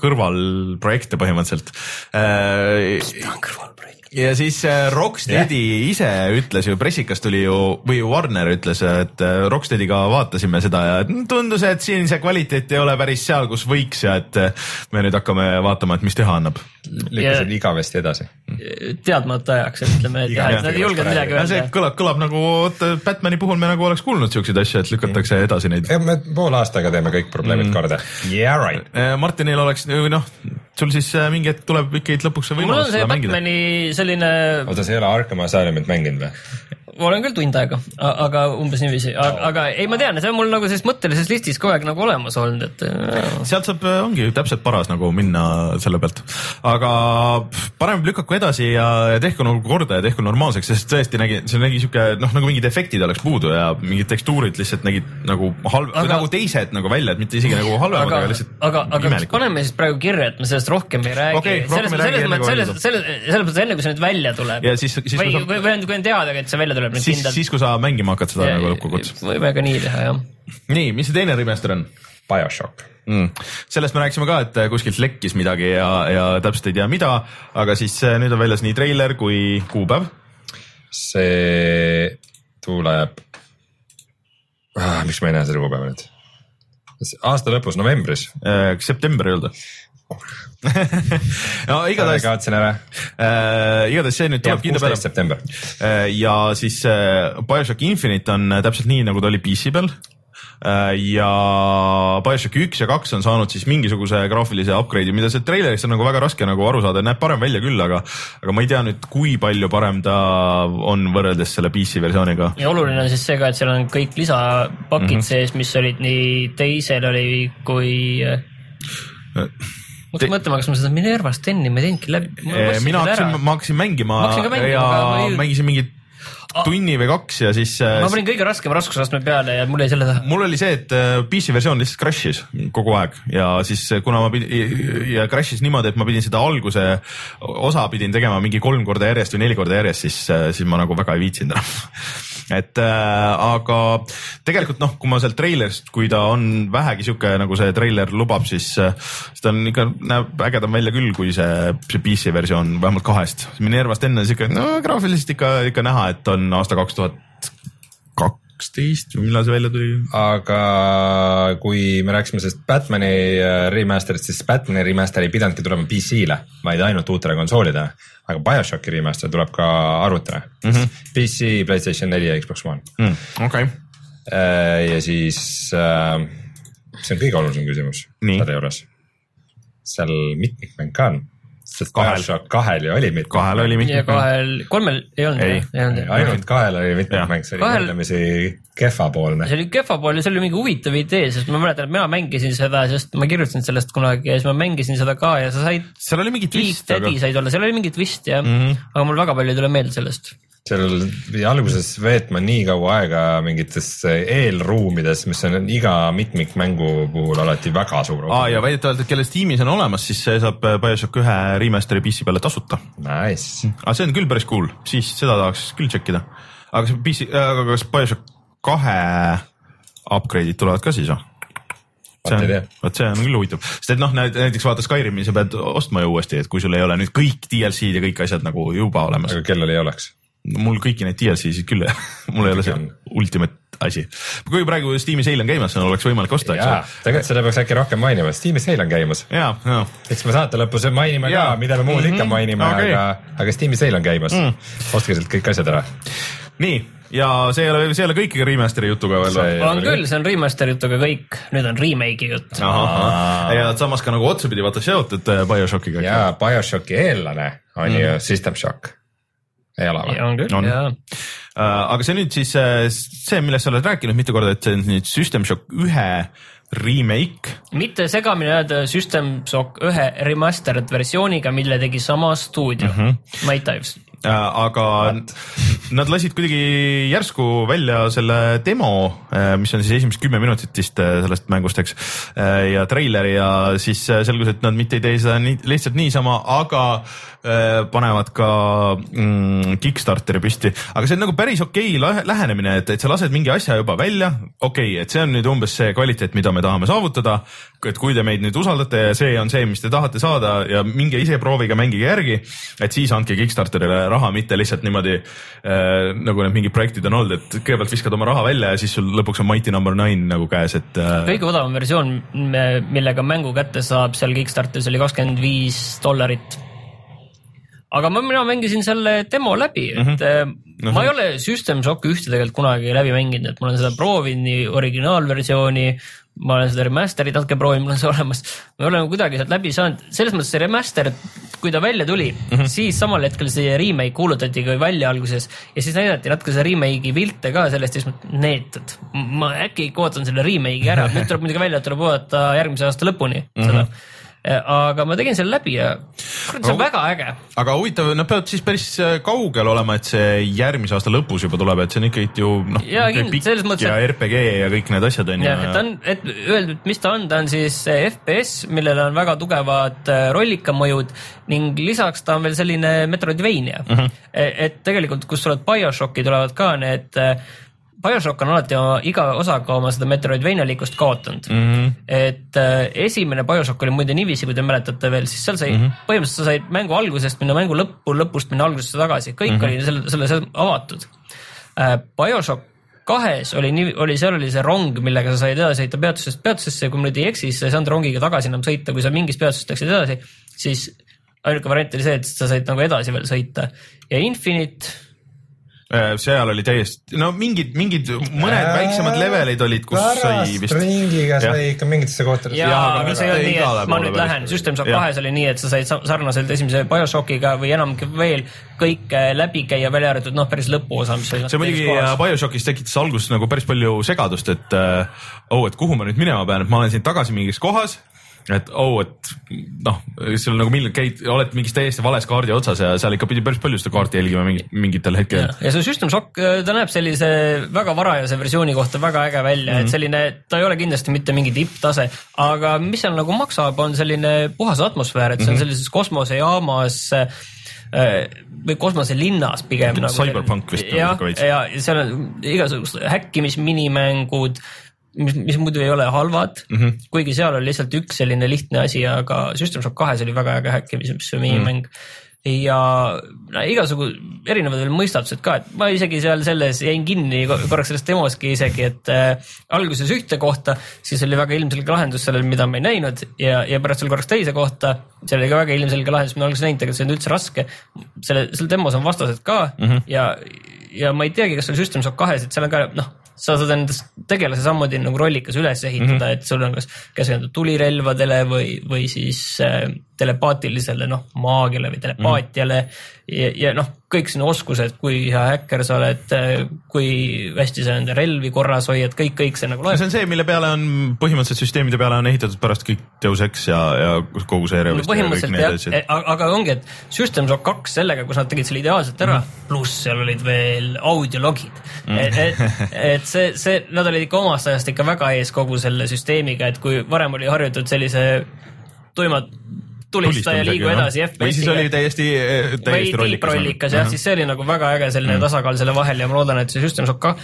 kõrvalprojekte põhimõtteliselt. mis ta on kõrvalprojekt? Ja siis äh, Rocksteadi yeah. ise ütles ju, pressikas tuli ju või Warner ütles, et äh, Rocksteadiga vaatasime seda ja tundus, et siin see kvaliteet ei ole päris seal, kus võiks ja et äh, me nüüd hakkame vaatama, et mis teha annab. lükkasid igavesti edasi. teadmata ajaks, ütleme, et jah, et nad ei julgenud midagi öelda. see kõlab, kõlab nagu, Batman'i puhul me nagu oleks kuulnud siukseid asju, et lükatakse edasi neid. me poole aastaga teeme kõik probleemid mm. korda. Yeah right. Martinil oleks noh, sul siis mingi hetk tuleb ikkagi lõpuks see võimalus seda mängida. Batman'i selline. oota, sa ei ole Arkham Asylumit mänginud või? Olen küll tund aega, aga umbes niiviisi, aga ei, ma tean, see on mul nagu selles mõttelises listis kogu aeg nagu olemas olnud, et. sealt saab, ongi täpselt paras nagu minna selle pealt, aga parem lükaku edasi ja, ja tehku nagu korda ja tehku normaalseks, sest tõesti nägi, see nägi sihuke noh, nagu mingid efektid oleks puudu ja mingid tekstuurid lihtsalt nägid nagu halb, nagu teised nagu välja, et mitte isegi nagu halvemad, aga lihtsalt. aga, aga kas paneme siis praegu kirja, et me sellest rohkem ei räägi okay,. selles mõttes, selles, selles, selles mõttes enne kui see nüüd välja tuleb. või, või, või kui on teada, et see välja tuleb nüüd siis, kindlalt. siis, kui sa mängima hakkad seda nagu lõppkokkuvõttes. võime ka nii teha, jah. nii, mis see teine remaster on? BioShock mm.. sellest me rääkisime ka, et kuskilt lekkis midagi ja, ja täpselt ei tea, mida, aga siis eh, nüüd on väljas nii treiler kui kuupäev. see tuleb ah,, miks ma ei näe seda kuupäeva nüüd? aasta lõpus, novembris äh,. september ei olnud no igatahes. kaotasin ära äh,. igatahes see nüüd tuleb kindla peale. september äh,. ja siis äh, BioShock Infinite on äh, täpselt nii, nagu ta oli PC peal äh,. ja BioShock üks ja kaks on saanud siis mingisuguse graafilise upgrade'i, mida see treilerist on nagu väga raske nagu aru saada, näeb parem välja küll, aga, aga ma ei tea nüüd, kui palju parem ta on võrreldes selle PC versiooniga. ja oluline on siis see ka, et seal on kõik lisapakid mm -hmm. sees, mis olid nii teisel oli kui äh, ma hakkasin mõtlema, kas ma seda Minerva Steni ma ei teinudki läbi. mina hakkasin, ma hakkasin mängima, mängima ja ei... mängisin mingit tunni või kaks ja siis. ma panin kõige raskema raskusastme peale ja mul jäi selle taha. mul oli see, et äh, PC versioon lihtsalt crash'is kogu aeg ja siis äh, kuna ma pidin ja crash'is niimoodi, et ma pidin seda alguse osa pidin tegema mingi kolm korda järjest või neli korda järjest, siis, äh, siis ma nagu väga ei viitsinud enam et äh, aga tegelikult noh, kui ma sealt treilerist, kui ta on vähegi sihuke, nagu see treiler lubab, siis, siis ta on ikka, näeb ägedam välja küll, kui see, see PC versioon vähemalt kahest. Minervast enne sihuke, no graafiliselt ikka, ikka näha, et on aasta kaks tuhat kaksteist või millal see välja tuli? aga kui me rääkisime sellest Batman'i äh, remaster'ist, siis Batman'i remaster ei pidanudki tulema PC-le, vaid ainult uutele konsoolidele aga BioShocki remaster tuleb ka arvutile mm. -hmm. PC, Playstation neli ja Xbox One mm,. okei okay.. Äh, ja siis äh, see on kõige olulisem küsimus selle juures. seal mitmikmäng ka on sest BioShock kahel ju oli mitmikmäng. kahel oli mitmikmäng. kahel, kolmel ei olnud. ei, ainult kahel oli mitmikmäng, see oli kahel... võrdlemisi kehvapoolne. see oli kehvapoolne, see oli mingi huvitav idee, sest ma mäletan, et mina mängisin seda, sest ma kirjutasin sellest kunagi ja siis ma mängisin seda ka ja sa said. seal oli mingi twist. Aga... said olla, seal oli mingi twist jah mm, -hmm. aga mul väga palju ei tule meelde sellest seal pidi alguses veetma nii kaua aega mingites eelruumides, mis on iga mitmikmängu puhul alati väga suur. aa ja väidetavalt, et kelle Steamis on olemas, siis see saab BioShock ühe remaster'i PC peale tasuta. Nice. aga see on küll päris cool, siis seda tahaks küll tšekkida. aga see PC, aga kas BioShock kahe upgrade'id tulevad ka siis või? see on, vot see on küll huvitav, sest et noh, näiteks vaata Skyrimi sa pead ostma ju uuesti, et kui sul ei ole nüüd kõik DLC-d ja kõik asjad nagu juba olemas. aga kellel ei oleks? mul kõiki neid DLC-sid küll ei ole mul ei ole see ultimate asi. kui praegu Steam'i sale on käimas, oleks võimalik osta, eks ole. tegelikult seda peaks äkki rohkem mainima, Steam'i sale on käimas. eks me saate lõpus mainime ja. ka, mida me muud mm -hmm. ikka mainime okay., aga, aga Steam'i sale on käimas mm.. ostke sealt kõik asjad ära. Nii, ja see ei ole, see ei ole kõikide remaster'i jutuga veel või? on küll, see on remaster'i jutuga kõik, nüüd on remake'i jutt. ja samas ka nagu otsapidi vaata seotud äh, BioShockiga. jaa, BioShocki eellane on mm. ju System Shock ei ole või? on küll, jaa. Äh, aga see nüüd siis äh, see, millest sa oled rääkinud mitu korda, et see on nüüd System Shock ühe remake. mitte segamini ajada System Shock ühe remastered versiooniga, mille tegi sama stuudio mm, -hmm. Might Dives aga What? nad lasid kuidagi järsku välja selle demo, äh, mis on siis esimesed kümme minutit vist äh, sellest mängust, eks. ja treileri ja siis selgus, et nad mitte ei tee seda nii, lihtsalt niisama, aga panevad ka mm, Kickstarteri püsti, aga see on nagu päris okei okay lähenemine, et, et sa lased mingi asja juba välja, okei okay,, et see on nüüd umbes see kvaliteet, mida me tahame saavutada et kui te meid nüüd usaldate ja see on see, mis te tahate saada ja minge ise proovige, mängige järgi, et siis andke Kickstarterile raha, mitte lihtsalt niimoodi äh, nagu need mingid projektid on olnud, et kõigepealt viskad oma raha välja ja siis sul lõpuks on Mighty Number no. Nine nagu käes, et äh.... kõige odavam versioon, millega mängu kätte saab seal Kickstarteris oli kakskümmend viis dollarit aga ma, mina mängisin selle demo läbi, et mm -hmm. ma mhm. ei ole System Shocki ühte tegelikult kunagi läbi mänginud, et ma olen seda proovinud nii originaalversiooni, ma olen seda remaster'it natuke proovinud, mul on see olemas. ma ei ole nagu kuidagi sealt läbi saanud, selles mõttes see remaster, kui ta välja tuli mm, -hmm. siis samal hetkel see remake kuulutati ka välja alguses ja siis näidati natuke seda remake'i pilte ka sellest ja siis ma, neetud, ma äkki ikka ootan selle remake'i ära, nüüd tuleb muidugi välja, tuleb oodata järgmise aasta lõpuni mm -hmm. seda aga ma tegin selle läbi ja kurat, see on no, väga äge. aga huvitav, nad peavad siis päris äh, kaugel olema, et see järgmise aasta lõpus juba tuleb, et see on ikkagi ju noh, pikk mõttes, ja et... RPG ja kõik need asjad on ju. et ta on, et öeldud, mis ta on, ta on siis FPS, millel on väga tugevad äh, rollikamõjud ning lisaks ta on veel selline Metroidvania mm. -hmm. et tegelikult, kus tulevad BioShocki, tulevad ka need BioShock on alati oma, iga osaga oma seda Metroidvania-likkust kaotanud mm. -hmm. et äh, esimene BioShock oli muide niiviisi, kui te mäletate veel, siis seal sai mm, -hmm. põhimõtteliselt sa said mängu algusest minna mängu lõppu, lõpust minna algusesse tagasi, kõik mm -hmm. oli selle, selle, selle avatud äh,. BioShock kahes oli nii, oli, seal oli see rong, millega sa said edasi sõita peatusest peatusesse ja kui ma nüüd ei eksi, siis sa ei saanud rongiga tagasi enam sõita, kui sa mingist peatusest läksid edasi, siis ainuke variant oli see, et sa said nagu edasi veel sõita ja Infinite seal oli täiesti, no mingid, mingid mõned äh, väiksemad levelid olid, kus sai vist. ringiga sai ikka mingitesse kohtadesse. ja, aga see ei olnud nii, et ma nüüd lähen, System Shock kahes oli nii, et sa said sarnaselt esimese BioShockiga või enamgi veel kõik läbi käia, välja arvatud noh, päris lõpuosa, mis oli. see muidugi BioShockis tekitas alguses nagu päris palju segadust, et äh, oh, et kuhu ma nüüd minema pean, et ma olen siin tagasi mingis kohas et oh, et noh, sul nagu miljon käid, oled mingis täiesti vales kaardi otsas ja seal ikka pidi päris palju seda kaarti jälgima mingi, mingitel hetkedel. ja see System Shock, äh, ta näeb sellise väga varajase versiooni kohta väga äge välja mm, -hmm. et mhm. selline, ta ei ole kindlasti mitte mingi tipptase, aga mis seal nagu maksab, on selline puhas atmosfäär, et see on mhm. sellises kosmosejaamas äh, või kosmoselinnas pigem. Nagu Cyberpunk vist. jah, ja, ja seal on igasugused häkkimisminimängud mis, mis muidu ei ole halvad mm, -hmm. kuigi seal oli lihtsalt üks selline lihtne asi, aga System Shock kahes oli väga äge häkkimise minimäng mm. -hmm ja no, igasugu erinevad veel mõistatused ka, et ma isegi seal selles jäin kinni korraks selles demoski isegi, et äh, alguses ühte kohta, siis oli väga ilmselge lahendus sellele, mida ma ei näinud ja, ja pärast veel korraks teise kohta, seal oli ka väga ilmselge lahendus, mida ma alguses näinud, aga see on üldse raske. selle, seal demos on vastased ka mm -hmm. ja, ja ma ei teagi, kas seal System Shock kahes, et seal on ka noh sa saad endast tegelase samamoodi nagu rollikas üles ehitada mm, -hmm. et sul on kas keskenduda tulirelvadele või, või siis äh, telepaatilisele noh, maagiale või telepaatiale mm. ja, ja noh, kõik sinu oskused, kui hea häkker sa oled, kui hästi sa enda relvi korras hoiad, kõik, kõik see nagu loeb. see on see, mille peale on põhimõtteliselt süsteemide peale on ehitatud pärast kõik Deus Ex ja, ja kogu see no,. põhimõtteliselt jah, aga ongi, et System Shock kaks sellega, kus nad tegid selle ideaalselt ära mm, pluss seal olid veel audiologid mm, et, et, et see, see, nad olid ikka omast ajast ikka väga ees kogu selle süsteemiga, et kui varem oli harjutud sellise tuima tulistaja liigu edasi FPS-iga. või siis oli täiesti, eh, täiesti rollikas. rollikas jah, siis see oli nagu väga äge selline mm. tasakaal selle vahel ja ma loodan, et see System Shock ka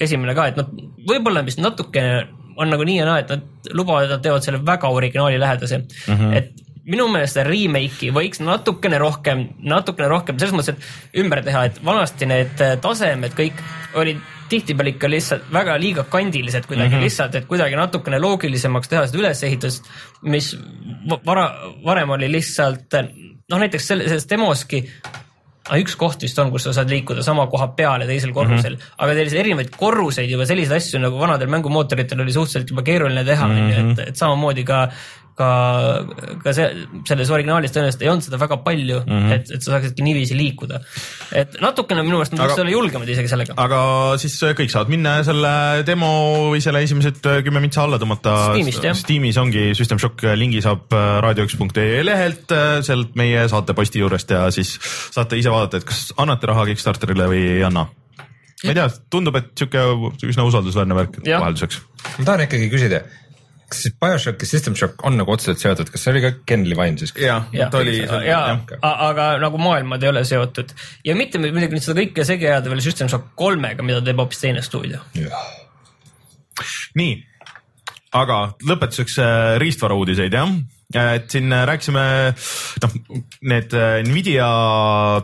esimene ka, et nad võib-olla vist natukene on nagu nii ja naa, et nad lubavad, et nad teevad selle väga originaali lähedase mm, -hmm. et minu meelest seda remake'i võiks natukene rohkem, natukene rohkem selles mõttes, et ümber teha, et vanasti need tasemed kõik olid tihtipeale ikka lihtsalt väga liiga kandilised kuidagi mm -hmm. lihtsalt, et kuidagi natukene loogilisemaks teha seda ülesehitust, mis vara, varem oli lihtsalt noh, näiteks selles demoski üks koht vist on, kus sa saad liikuda sama koha peale teisel korrusel mm, -hmm. aga selliseid erinevaid korruseid juba selliseid asju nagu vanadel mängumootoritel oli suhteliselt juba keeruline teha, on ju, et, et samamoodi ka ka, ka see, selles originaalis tõenäoliselt ei olnud seda väga palju mm, -hmm. et, et sa saaksidki niiviisi liikuda. et natukene minu meelest nad võiksid olla julgemad isegi sellega. aga siis kõik saavad minna ja selle demo või selle esimesed kümme mintsa alla tõmmata. Steamis ongi System Shock, lingi saab äh, raadio1.ee lehelt, äh, sealt meie saateposti juurest ja siis saate ise vaadata, et kas annate raha Kickstarterile või ei anna ma ei tea, tundub, et sihuke üsna usaldusväärne värk vahelduseks. ma tahan ikkagi küsida, kas siis BioShock ja System Shock on nagu otseselt seotud, kas see oli ka Ken Levine siis? jah ja,, ta oli. ja, aga nagu maailmad ei ole seotud ja mitte muidugi nüüd seda kõike segi ajada veel System Shock kolmega, mida teeb hoopis teine stuudio. nii aga lõpetuseks äh, riistvara uudiseid jah et siin rääkisime, noh, need äh, Nvidia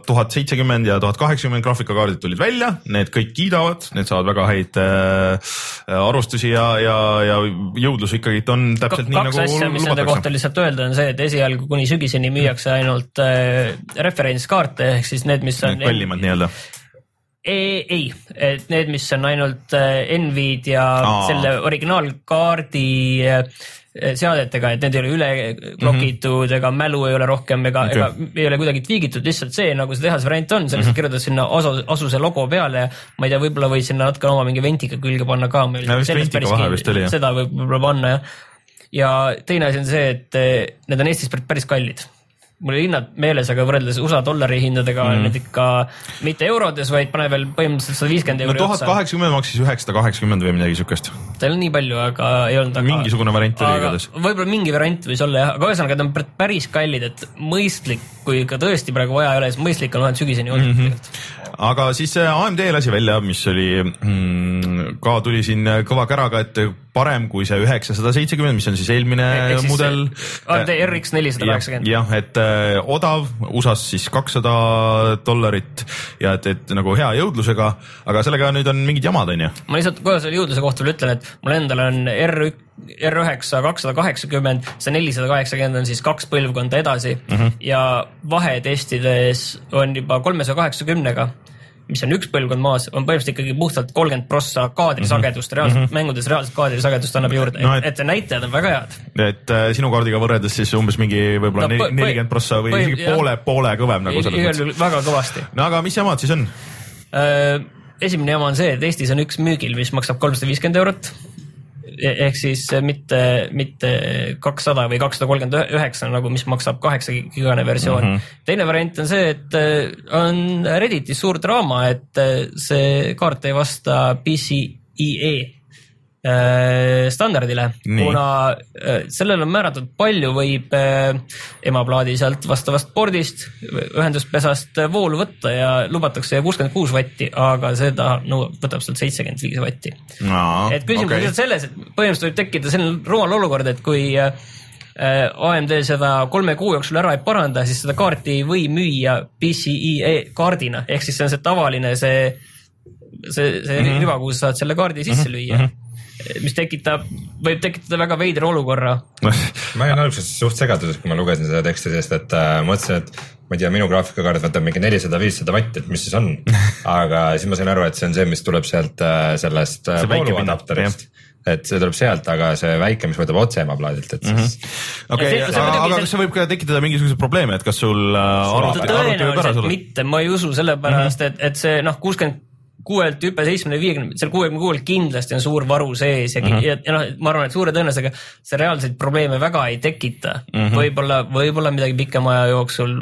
tuhat seitsekümmend ja tuhat kaheksakümmend graafikakaardid tulid välja, need kõik kiidavad, need saavad väga häid äh, arvustusi ja, ja, ja jõudlus ikkagi on täpselt K nii nagu asja, mis nende kohta lihtsalt öelda, on see, et esialgu kuni sügiseni müüakse ainult äh, referentskaarte ehk siis need, mis on. kallimad nii-öelda ei, ei, et need, mis on ainult äh, Nvidia Aa. selle originaalkaardi äh, seadetega, et need ei ole üle klokitud mm -hmm. ega mälu ei ole rohkem ega okay., ega ei ole kuidagi tweagitud, lihtsalt see, nagu see tehasvariant on, sa lihtsalt mm -hmm. kirjutad sinna Asu, Asuse logo peale ja ma ei tea, võib-olla võid sinna natuke oma mingi ventiga külge panna ka. seda võib võib-olla panna jah. ja teine asi on see, et eh, need on Eestis päris kallid mul hinnad meeles, aga võrreldes USA dollari hindadega mm. need ikka mitte eurodes, vaid pane veel põhimõtteliselt sada viiskümmend euri no, otsa. tuhat kaheksakümmend maksis üheksasada kaheksakümmend või midagi siukest. ta ei olnud nii palju, aga ei olnud aga.... mingisugune variant oli igatahes. võib-olla mingi variant võis olla jah, aga ühesõnaga ta on päris kallid, et mõistlik, kui ikka tõesti praegu vaja ei ole, siis mõistlik on vähemalt sügiseni oodata mm -hmm. tegelikult. Aga siis AMD lasi välja, mis oli mm, ka tuli siin kõva käraga, et parem kui see üheksasada seitsekümmend, mis on siis eelmine Ehk mudel. AMD RX nelisada kaheksakümmend. jah, et äh, odav, USA-s siis kakssada dollarit ja et, et nagu hea jõudlusega, aga sellega nüüd on mingid jamad, on ju. ma lihtsalt kohe selle jõudluse kohta veel ütlen, et mul endal on R1 R9 kakssada kaheksakümmend, see nelisada kaheksakümmend on siis kaks põlvkonda edasi mm -hmm. ja vahetestides on juba kolmesaja kaheksakümnega mis on üks põlvkond maas, on põhimõtteliselt ikkagi puhtalt kolmkümmend prossa kaadrisagedust -hmm. reaalselt mm -hmm. mängudes reaalselt kaadrisagedust annab juurde no,, et, et näitajad on väga head. et äh, sinu kaardiga võrreldes siis umbes mingi võib-olla nelikümmend no, prossa või isegi poole, poole kõvem nagu selles mõttes. väga kõvasti. no aga mis jamad siis on äh,? esimene jama on see, et Eestis on üks müügil, mis maksab kolmsada viiskümmend eurot ehk siis mitte, mitte kakssada või kakssada kolmkümmend üheksa nagu, mis maksab kaheksa gigane versioon mm. -hmm. teine variant on see, et äh, on Redditis suur draama, et äh, see kaart ei vasta PCIe standardile, kuna äh, sellele on määratud palju võib äh, emaplaadi sealt vastavast pordist, ühenduspesast voolu võtta ja lubatakse kuuskümmend kuus vatti, aga seda nõuab, võtab sealt seitsekümmend viis vatti no,. et küsimus okay. on lihtsalt selles, et põhimõtteliselt võib tekkida selline rumal olukord, et kui AMD seda kolme kuu jooksul ära ei paranda, siis seda kaarti ei või müüa PCIe kaardina, ehk siis see on see tavaline, see, see, see mm -hmm. riba, kuhu sa saad selle kaardi sisse mhm. lüüa mm. -hmm mis tekitab, võib tekitada väga veidra olukorra ma olin alguses suht segaduses, kui ma lugesin seda teksti, sest et äh, mõtlesin, et ma ei tea, minu graafikakaart võtab mingi nelisada, viissada vatti, et mis siis on aga siis ma sain aru, et see on see, mis tuleb sealt äh, sellest äh, vooluadapterist et see tuleb sealt, aga see väike, mis võtab otse emaplaadilt, et siis. Mhm. okei, aga kas see võib ka tekitada mingisuguseid probleeme, et kas sul äh, arvuti, arvuti võib ära sulle? mitte, ma ei usu, sellepärast mm -hmm. et, et see noh, kuuskümmend kuuelt hüpe seitsmekümne, viiekümne, seal kuuekümne kuuel kindlasti on suur varu sees ja mm, -hmm. ja, ja noh, ma arvan, et suure tõenäosusega see reaalseid probleeme väga ei tekita mm -hmm.. võib-olla, võib-olla midagi pikema aja jooksul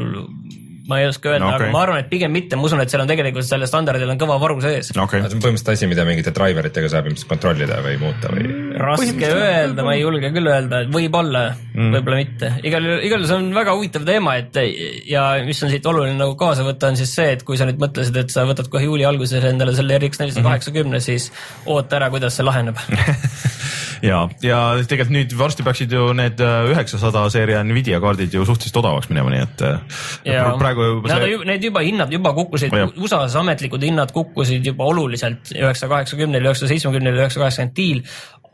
ma ei oska öelda no,, okay. aga ma arvan, et pigem mitte, ma usun, et seal on tegelikult sellel standardil on kõva varu sees okay.. see on põhimõtteliselt asi, mida mingite driver itega saab ilmselt kontrollida või muuta või? raske öelda, ma ei julge küll öelda, et võib-olla mm., võib-olla mitte. igal juhul, igal juhul see on väga huvitav teema, et ja mis on siit oluline nagu kaasa võtta, on siis see, et kui sa nüüd mõtlesid, et sa võtad kohe juuli alguses endale selle RX nelisada kaheksakümne, siis oota ära, kuidas see laheneb ja, ja tegelikult nüüd varsti peaksid ju need äh, üheksasada seeria Nvidia kaardid ju suhteliselt odavaks minema, nii et ja. praegu juba see. Need juba hinnad juba kukkusid oh,, USA-s ametlikud hinnad kukkusid juba oluliselt üheksa kaheksakümnel, üheksa seitsmekümnel, üheksa kaheksakümmend tiil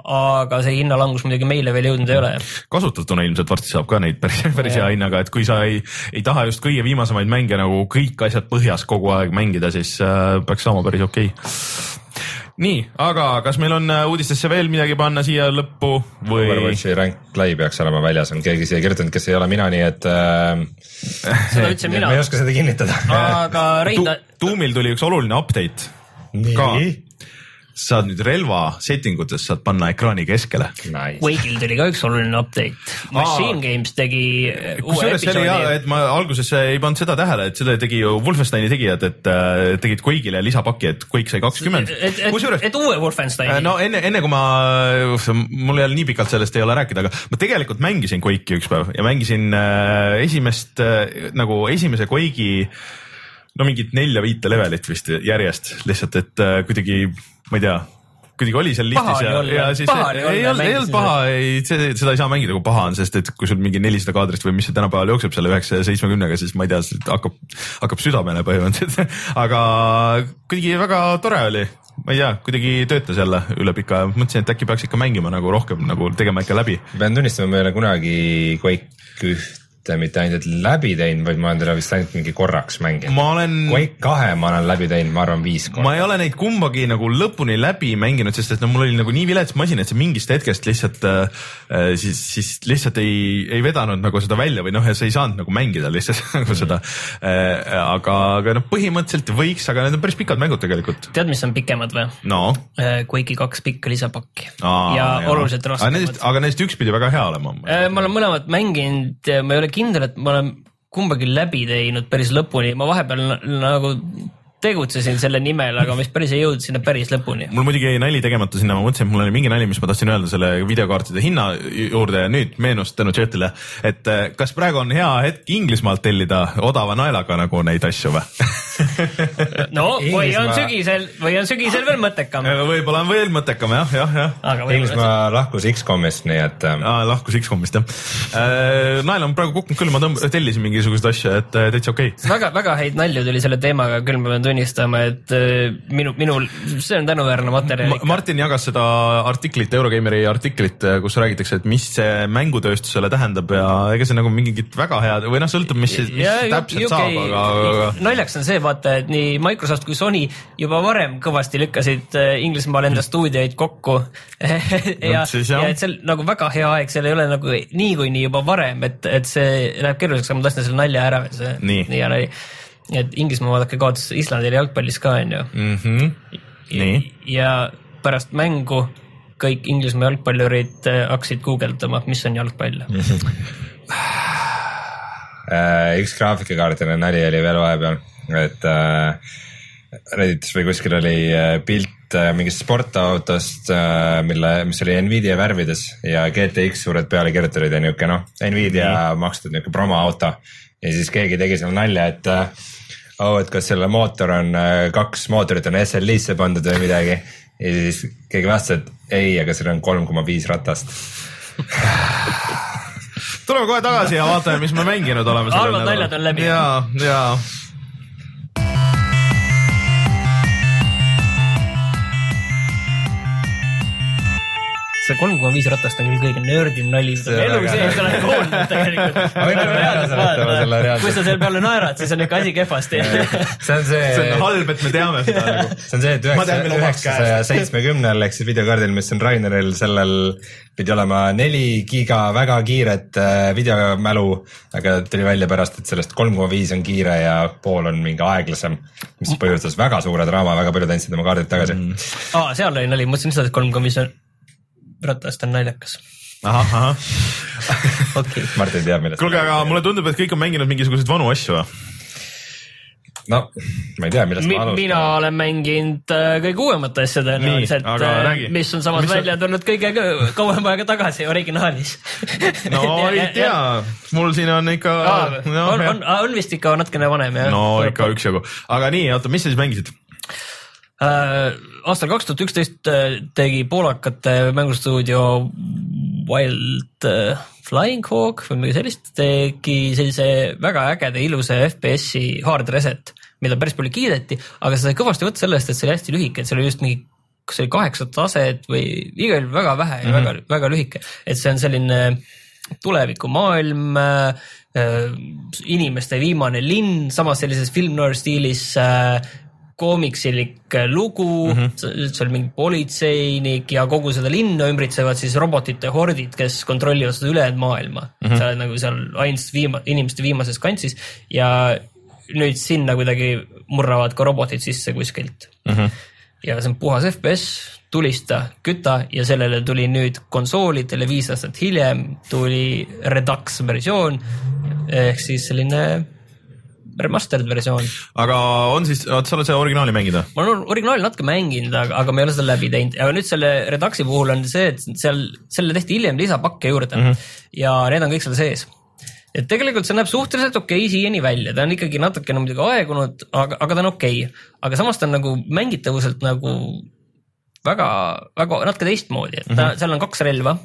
aga see hinnalangus muidugi meile veel jõudnud ei ole. kasutatuna ilmselt varsti saab ka neid päris, päris hea hinnaga, et kui sa ei, ei taha just kõige viimasemaid mänge nagu kõik asjad põhjas kogu aeg mängida, siis äh, peaks saama päris okei okay nii, aga kas meil on äh, uudistesse veel midagi panna siia lõppu või? Overwatchi rank lai peaks olema väljas, on keegi siia kirjutanud, kes ei ole mina, nii et äh,. seda ütlesin mina. ma ei oska seda kinnitada. aga Rein tu. Tuumil tuli üks oluline update. nii saad nüüd relva setting utes saad panna ekraani keskele nice.. Quake'il tuli ka üks oluline update. Machine Aa, Games tegi uh, kusjuures see oli hea, et ma alguses ei pannud seda tähele, et seda tegi ju Wolfensteini tegijad, et äh, tegid Quake'ile lisapaki, et Quake sai kakskümmend. kusjuures. et uue Wolfensteini. Äh, no enne, enne kui ma, mul jälle nii pikalt sellest ei ole rääkida, aga ma tegelikult mängisin Quake'i üks päev ja mängisin äh, esimest äh, nagu esimese Quake'i no mingit nelja-viite levelit vist järjest lihtsalt, et äh, kuidagi ma ei tea, kuidagi oli seal listis ja, ja siis paha oli ei olnud, ei olnud paha, ei, see, seda ei saa mängida, kui paha on, sest et kui sul mingi nelisada kaadrist või mis see tänapäeval jookseb selle üheksasaja seitsmekümnega, siis ma ei tea, hakkab, hakkab südamele põhimõtteliselt. Aga kuidagi väga tore oli. Ma ei tea, kuidagi töötas jälle üle pika aja, mõtlesin, et äkki peaks ikka mängima nagu rohkem nagu tegema ikka läbi. pean tunnistama, ma ei ole kunagi Quake üht mitte ainult läbi teinud, vaid ma olen teda vist ainult mingi korraks mänginud. ma olen. Quake kahe ma olen läbi teinud, ma arvan viis korda. ma ei ole neid kumbagi nagu lõpuni läbi mänginud, sest et no mul oli nagu nii vilets masin, et see mingist hetkest lihtsalt äh, siis, siis lihtsalt ei, ei vedanud nagu seda välja või noh, ja sa ei saanud nagu mängida lihtsalt nagu seda äh,. aga, aga noh, põhimõtteliselt võiks, aga need on päris pikad mängud tegelikult. tead, mis on pikemad või? no. Quake'i kaks pikka lisapakki Aa, ja jah. oluliselt raskemad. aga nendest üks pidi väga hea olema. ma olen mõlemat mänginud, ma ei ole kindel, et ma olen kumbagi läbi teinud päris lõpuni, ma vahepeal nagu tegutsesin selle nimel, aga ma vist päris ei jõudnud sinna päris lõpuni. mul muidugi jäi nali tegemata sinna, ma mõtlesin, et mul oli mingi nali, mis ma tahtsin öelda selle videokaartide hinna juurde. Ja nüüd meenus tänu chat'ile, et eh, kas praegu on hea hetk Inglismaalt tellida odava naelaga nagu neid asju või no või on sügisel või on sügisel veel mõttekam. võib-olla on veel mõttekam jah, jah, jah. Inglismaa lahkus X-komist, nii et äh, Aa, lahkus X-komist jah. nael on praegu kukkunud küll, ma tõmb- tellisin mingisuguseid asju, et eh, täitsa okei okay. väga-väga häid nalju tuli selle teemaga, küll ma pean tunnistama, et äh, minu, minul, see on tänuväärne materjal Ma, Martin jagas seda artiklit, Eurogeimeri artiklit, kus räägitakse, et mis see mängutööstusele tähendab ja ega see nagu mingit väga head või noh, sõltub, mis, mis Ja täpselt UK saab, aga, aga naljakas on see, vaata, et nii Microsoft kui Sony juba varem kõvasti lükkasid äh, Inglismaal enda stuudioid kokku ja, ja et seal nagu väga hea aeg, seal ei ole nagu niikuinii juba varem, et, et see läheb keeruliseks, aga ma tahtsin selle nalja ära, see Nii. nii hea nali. et Inglismaa vaadake kaotas Islandile jalgpallis ka onju mm. -hmm. nii ja pärast mängu kõik Inglismaa jalgpallurid äh, hakkasid guugeldama, mis on jalgpall äh, üks graafikakaartide nali oli veel vahepeal, et äh, Redditis või kuskil oli äh, pilt äh, mingist sportautost äh,, mille, mis oli Nvidia värvides ja GTX suured peale kirjutatud ja niuke noh, Nvidia makstud niuke promoauto. ja siis keegi tegi seal nalja, et äh, oh, et kas selle mootor on äh,, kaks mootorit on SLI-sse pandud või midagi. ja siis keegi vastas, et ei, aga seal on kolm koma viis ratast tuleme kohe tagasi ja vaatame, mis me mänginud oleme. Halvad naljad on läbi. ja, ja see kolm koma viis ratast on küll kõige nördim nali, mida ma See on elu sees olen kuulnud tegelikult. kui sa selle peale naerad, siis on ikka asi kehvasti. see on see, see on halb, et me teame seda nagu. see on see, et üheksasaja seitsmekümnel ehk siis videokaardil, mis on Raineril, sellel pidi olema neli giga väga kiiret äh, videomälu, aga tuli välja pärast, et sellest kolm koma viis on kiire ja pool on mingi aeglasem, mis põhjustas väga suure draama, väga paljud andsid oma kaardid tagasi mm.. aa, seal oli nali, mõtlesin lihtsalt, et kolm koma viis on ratast on naljakas. ahah, ahah. okei okay., Martin teab, millest. kuulge, aga mulle tundub, et kõik on mänginud mingisuguseid vanu asju või? no ma ei tea, millest Mi ma alustan. mina olen mänginud äh, kõige uuemat asja tõenäoliselt räägi., mis on samas Mis on- välja tulnud kõige kõ- kauem aega tagasi originaalis no ei tea, mul siin on ikka on, no, on, on, on vist ikka natukene vanem jah. no ikka üksjagu, aga nii, oota, mis sa siis mängisid? äh,. aastal kaks tuhat üksteist äh, tegi poolakate mängustuudio Wild äh, Flying Hawk või midagi sellist, tegi sellise väga ägeda ilusa FPS-i hard reset, mida päris palju kiideti, aga seda sai kõvasti võtta sellest, et see oli hästi lühike, et seal oli just mingi kas see oli kaheksa taset või igal juhul väga vähe ja mm -hmm. väga, väga lühike, et see on selline tulevikumaailm äh,, inimeste viimane linn, samas sellises film noir stiilis äh, koomiksilik lugu mm, -hmm. seal mingi politseinik ja kogu seda linna ümbritsevad siis robotite hordid, kes kontrollivad seda ülejäänud maailma mm. -hmm. sa oled nagu seal ainult viima-, inimeste viimases kantsis ja nüüd sinna kuidagi murravad ka robotid sisse kuskilt mm. -hmm. ja see on puhas FPS, tulista, küta ja sellele tuli nüüd konsoolidele viis aastat hiljem tuli Redux versioon ehk siis selline remastered versioon aga on siis, oota, sa oled seda originaali mänginud või? ma olen originaali natuke mänginud, aga, aga ma ei ole seda läbi teinud, aga nüüd selle Reduxi puhul on see, et seal, sellele tehti hiljem lisapakke juurde mm -hmm. ja need on kõik seal sees. et tegelikult see näeb suhteliselt okei okay siiani välja, ta on ikkagi natukene muidugi aegunud, aga, aga ta on okei okay.. aga samas ta on nagu mängitavuselt nagu väga, väga natuke teistmoodi, et ta mm, -hmm. seal on kaks relva.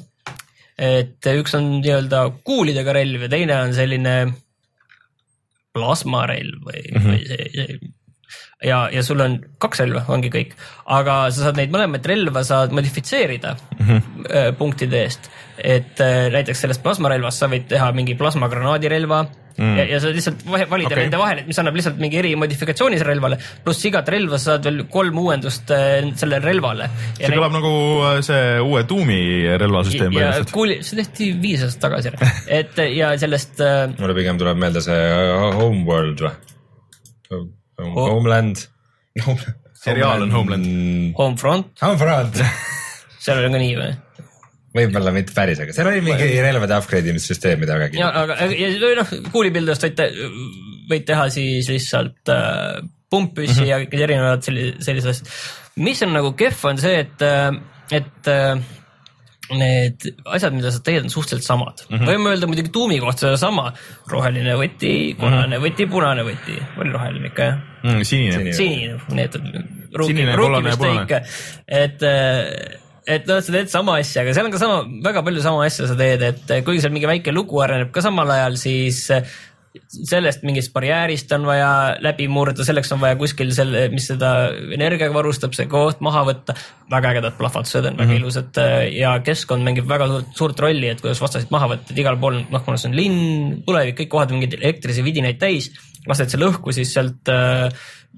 et üks on nii-öelda kuulidega relv ja teine on selline plasmarelv või mm, -hmm. või see, see ja, ja sul on kaks relva, ongi kõik, aga sa saad neid mõlemat relva saad modifitseerida mm -hmm. punktide eest. et äh, näiteks sellest plasmarelvast sa võid teha mingi plasmagranaadi-relva mm. ja, ja sa lihtsalt valida okay. nende vahel, et mis annab lihtsalt mingi eri modifikatsioonis relvale, pluss igat relva sa saad veel kolm uuendust äh, sellele relvale. see kõlab nagu äh, see uue tuumi relvasüsteem põhimõtteliselt. kuuli, see tehti viis aastat tagasi et ja sellest mulle pigem tuleb meelde see Homeworld või? Homeland. seriaal on Homeland. Homefront, Homefront, seal oli ka nii või? võib-olla mitte päris, aga seal oli mingi relvade upgrade imissüsteem, mida väga ja, aga ja noh, kuulipildujast võite, võid teha siis lihtsalt äh, pumppüssi mm -hmm. ja erinevad sellised, sellised asjad. mis on nagu kehv, on see, et, et äh, need asjad, mida sa teed, on suhteliselt samad mm. -hmm. võime öelda muidugi tuumi kohta sedasama, roheline võti, punane mm -hmm. võti, punane võti, oli roheline ikka jah? Mm, sinine. sinine, need kollane punane. et, et noh, sa teed sama asja, aga seal on ka sama, väga palju sama asja sa teed, et kuigi seal mingi väike lugu areneb ka samal ajal, siis sellest mingist barjäärist on vaja läbi murda, selleks on vaja kuskil selle, mis seda energiaga varustab, see koht maha võtta. väga ägedad plahvatused on väga mm -hmm. ilusad äh, ja keskkond mängib väga suurt, suurt rolli, et kuidas vastaseid maha võtta, et igal pool, noh, kuna see on linn, tulevik, kõik kohad on mingeid elektrilisi vidinaid täis, lased selle õhku, siis sealt äh,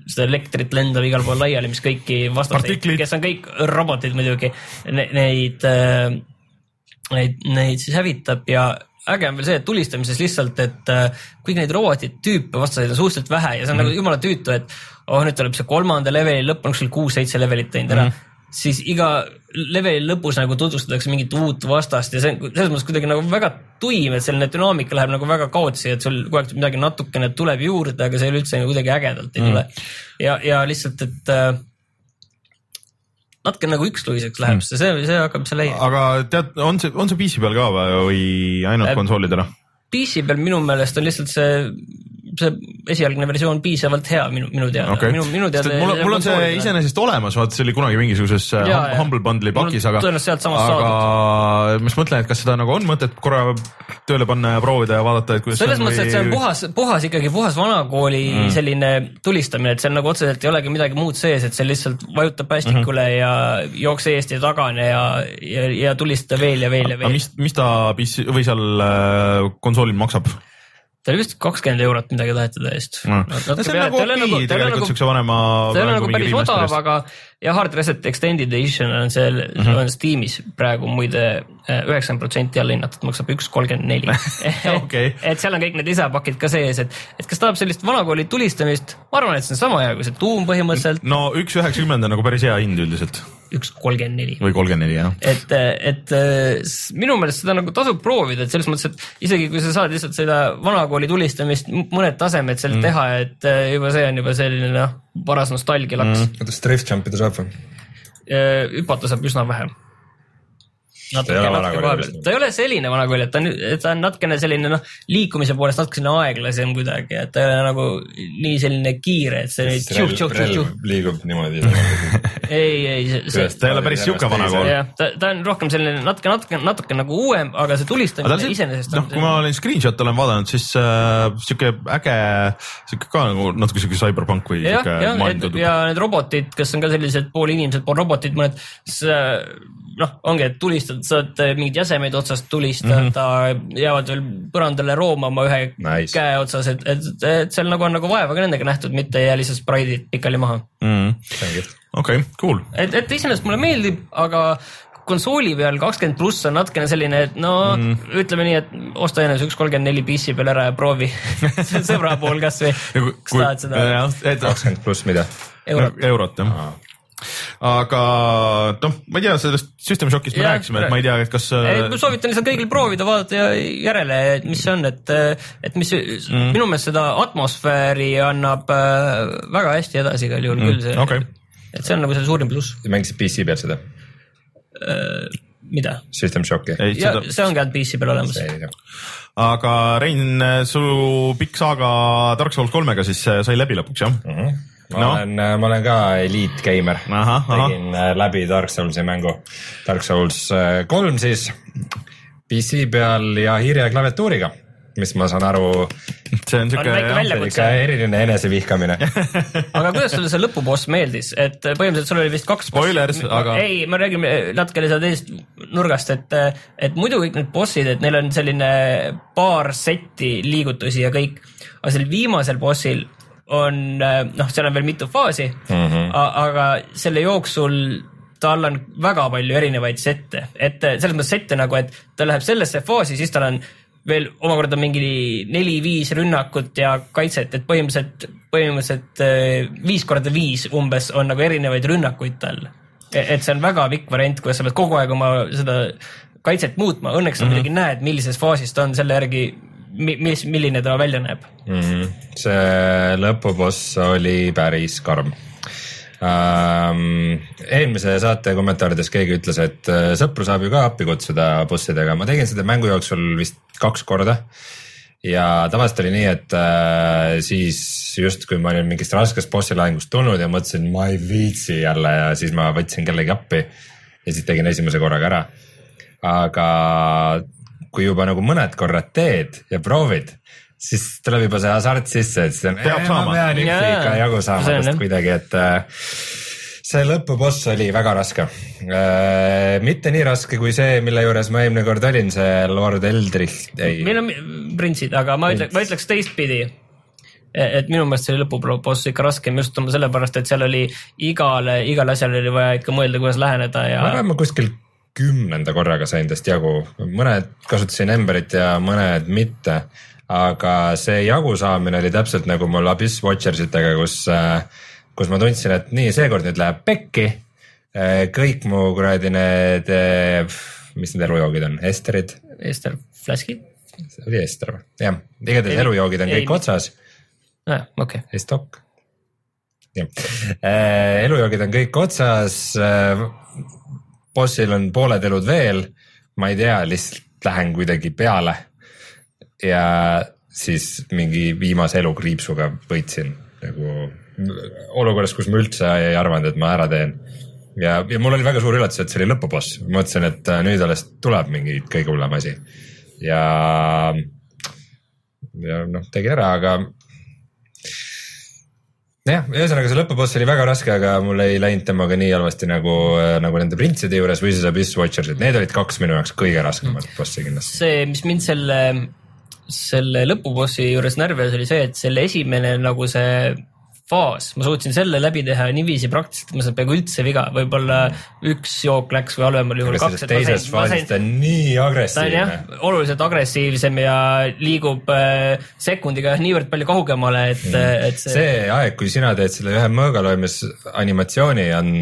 seda elektrit lendab igal pool laiali, mis kõiki vastaseid kes on kõik robotid muidugi, neid äh, neid, neid siis hävitab ja äge on veel see, et tulistamises lihtsalt, et äh, kuigi neid robotid tüüpe vastaseid on suhteliselt vähe ja see on mm -hmm. nagu jumala tüütu, et oh nüüd tuleb see kolmanda leveli lõpp on kuskil kuus-seitse levelit teinud ära mm. -hmm. siis iga leveli lõpus nagu tutvustatakse mingit uut vastast ja see on selles mõttes kuidagi nagu väga tuim, et selline dünaamika läheb nagu väga kaotsi, et sul kogu aeg midagi natukene tuleb juurde, aga see üleüldse nagu kuidagi ägedalt ei Mhm. mm. tule. ja, ja lihtsalt, et äh, natuke nagu üksluiseks läheb see, see, see hakkab seal leiama. aga tead, on see, on see PC peal ka või, ainult Äh, konsoolidel? PC peal minu meelest on lihtsalt see, see esialgne versioon piisavalt hea minu, minu teada okei minu, minu teada. mul, mul on see. iseenesest olemas, vaata see oli kunagi mingisuguses äh, Jaa, hum-. Humble Bundle'i pakis, aga, aga ma just mõtlen, et kas seda nagu on mõtet korra tööle panna ja proovida ja vaadata, et kuidas selles mõttes, et see on puhas, puhas ikkagi puhas vanakooli mm. selline tulistamine, et seal nagu otseselt ei olegi midagi muud sees, et see lihtsalt vajutab päästikule mm -hmm. ja jookse eest ja tagane ja, ja, ja tulista veel ja veel ja veel. mis, mis ta PC või seal äh, konsoolil maksab? Ta oli vist kakskümmend eurot midagi taheti ta eest. no see on nagu okei tegelikult siukse vanema. ta ei ole nagu päris odav, aga ja Hard Reset Extended Edition on seal mm. -hmm. on Steamis praegu muide üheksakümmend protsenti alla hinnatud, maksab üks kolmkümmend neli. Et seal on kõik need lisapakid ka sees, et, et kes tahab sellist vanakooli tulistamist, ma arvan, et see on sama hea kui see tuum põhimõtteliselt, no üks üheksakümmend on nagu päris hea hind üldiselt üks kolmkümmend neli või kolmkümmend neli jah. et, et äh, minu meelest seda nagu tasub proovida, et selles mõttes, et isegi kui sa saad lihtsalt seda vanakooli tulistamist mõned tasemed seal mm. teha, et äh, juba see on juba selline noh, paras nostalgialaks mm.. kuidas drift jump ida saab või? hüpata saab üsna vähe. Ta ei ole vanakooli ta ei ole selline vanakooli, et ta on, ta on natukene selline noh, liikumise poolest natuke selline aeglasem kuidagi, et ta ei ole nagu nii selline kiire, et see nüüd tšuh, tšuh, tšuh, tšuh. liigub niimoodi. ei, ei, see, see ta ei ole päris sihuke vanakool. ta, ta on rohkem selline natuke, natuke, natuke nagu uuem, aga see tulistamine iseenesest noh, kui ma olen screenshot'e olen vaadanud, siis äh, sihuke äge, sihuke ka nagu natuke sihuke cyberpunk või sihuke maailm tundub. ja need robotid, kes on ka sellised pool inimesed, pool robotid, mõned, siis äh, noh, ongi, et tulistad, saad äh, mingeid jäsemeid otsast tulistada mm, -hmm. jäävad veel põrandale roomama ühe Nice. käe otsas, et, et, et seal nagu on nagu vaeva ka nendega nähtud, mitte ei jää lihtsalt spraidid pikali maha. okei, cool. et, et iseenesest mulle meeldib, aga konsooli peal kakskümmend pluss on natukene selline, et no mm. ütleme nii, et osta enne see üks kolmkümmend neli PC peal ära ja proovi sõbra pool kasvõi, kas tahad seda et kakskümmend pluss mida? eurot. eurot jah. Aga noh, ma ei tea, sellest System Shockist me Jah, rääkisime, et ma ei tea, et kas. äh, ei, ma soovitan lihtsalt kõigil proovida, vaadata ja järele, et mis see on, et, et mis mm. minu meelest seda atmosfääri annab äh, väga hästi edasi igal juhul küll see okei. et see on nagu see suurim pluss, mängisid PC peal seda? mida. System Shocki? ei, ja seda, see ongi ainult PC peal olemas. aga Rein, su pikk saaga Dark Souls kolmega siis äh, sai läbi lõpuks jah? Ma No. olen, ma olen ka eliit ahah. tegin äh, läbi Dark Soulsi mängu, Dark Souls äh, kolm siis. PC peal ja hiire ja klaviatuuriga, mis ma saan aru, see on siuke eriline enesevihkamine. aga kuidas sulle see lõpuboss meeldis, et põhimõtteliselt sul oli vist kaks Spoilers, aga- ei, me räägime natukene seda teisest nurgast, et, et muidu kõik need bossid, et neil on selline paar setti liigutusi ja kõik, aga sellel viimasel bossil on noh, seal on veel mitu faasi mm, -hmm. aga selle jooksul tal on väga palju erinevaid sette, et selles mõttes sette nagu, et ta läheb sellesse faasi, siis tal on veel omakorda mingi neli-viis rünnakut ja kaitset, et põhimõtteliselt, põhimõtteliselt eh, viis korda viis umbes on nagu erinevaid rünnakuid tal. et see on väga pikk variant, kuidas sa pead kogu aeg oma seda kaitset muutma, õnneks sa mm -hmm. muidugi näed, millises faasis ta on selle järgi, mis, milline ta välja näeb. Mhm. see lõpuboss oli päris karm ähm,. eelmise saate kommentaarides keegi ütles, et äh, sõpru saab ju ka appi kutsuda bossidega, ma tegin seda mängu jooksul vist kaks korda. ja tavaliselt oli nii, et äh, siis just kui ma olin mingist raskest bossi lahingust tulnud ja mõtlesin, ma ei viitsi jälle ja siis ma võtsin kellegi appi ja siis tegin esimese korraga ära. aga kui juba nagu mõned korrad teed ja proovid, siis tuleb juba see hasart sisse, et siis on, Peab ma saama. pean Jaa, ikka jagu saama tast kuidagi, et äh, see lõpuboss oli väga raske. mitte nii raske kui see, mille juures ma eelmine kord olin, see Lord Eldrich, ei, meil on printsid, aga ma ütleks, ma ütleks teistpidi. et minu meelest see oli lõpuboss ikka raskem just sellepärast, et seal oli igale, igale asjale oli vaja ikka mõelda, kuidas läheneda ja ma arvan, ma kuskil kümnenda korraga sain tast jagu, mõned kasutasin Emberit ja mõned mitte. aga see jagu saamine oli täpselt nagu mul Abyss Watchers itega, kus, kus ma tundsin, et nii, seekord nüüd läheb pekki. kõik mu kuradi need, mis need elujoogid on, esterid, Ester Flaski. see oli ester või? jah, igatahes Ei, elujoogid on ei, kõik otsas Ah, okei, Estok. jah, elujoogid on kõik otsas. Bossil on pooled elud veel, ma ei tea, lihtsalt lähen kuidagi peale. ja siis mingi viimase elukriipsuga võitsin nagu olukorras, kus ma üldse ei arvanud, et ma ära teen. ja, ja mul oli väga suur üllatus, et see oli lõpuboss, mõtlesin, et äh, nüüd alles tuleb mingi kõige hullem asi ja, ja noh, tegin ära, aga jah, ühesõnaga see lõpuboss oli väga raske, aga mul ei läinud temaga nii halvasti nagu, nagu nende printside juures või siis Abyss Watchersid, need olid kaks minu jaoks kõige raskemad bossi kindlasti. see, mis mind selle, selle lõpubossi juures närvi ajas, oli see, et selle esimene nagu see faas, ma suutsin selle läbi teha niiviisi praktiliselt, et ma ei saanud peaaegu üldse viga, võib-olla üks jook läks või halvemal juhul kaks. teises faasis ta on nii agressiivne oluliselt agressiivsem ja liigub äh, sekundiga niivõrd palju kaugemale, et mm., et see, see... aeg, kui sina teed selle ühe mõõgaloomis animatsiooni, on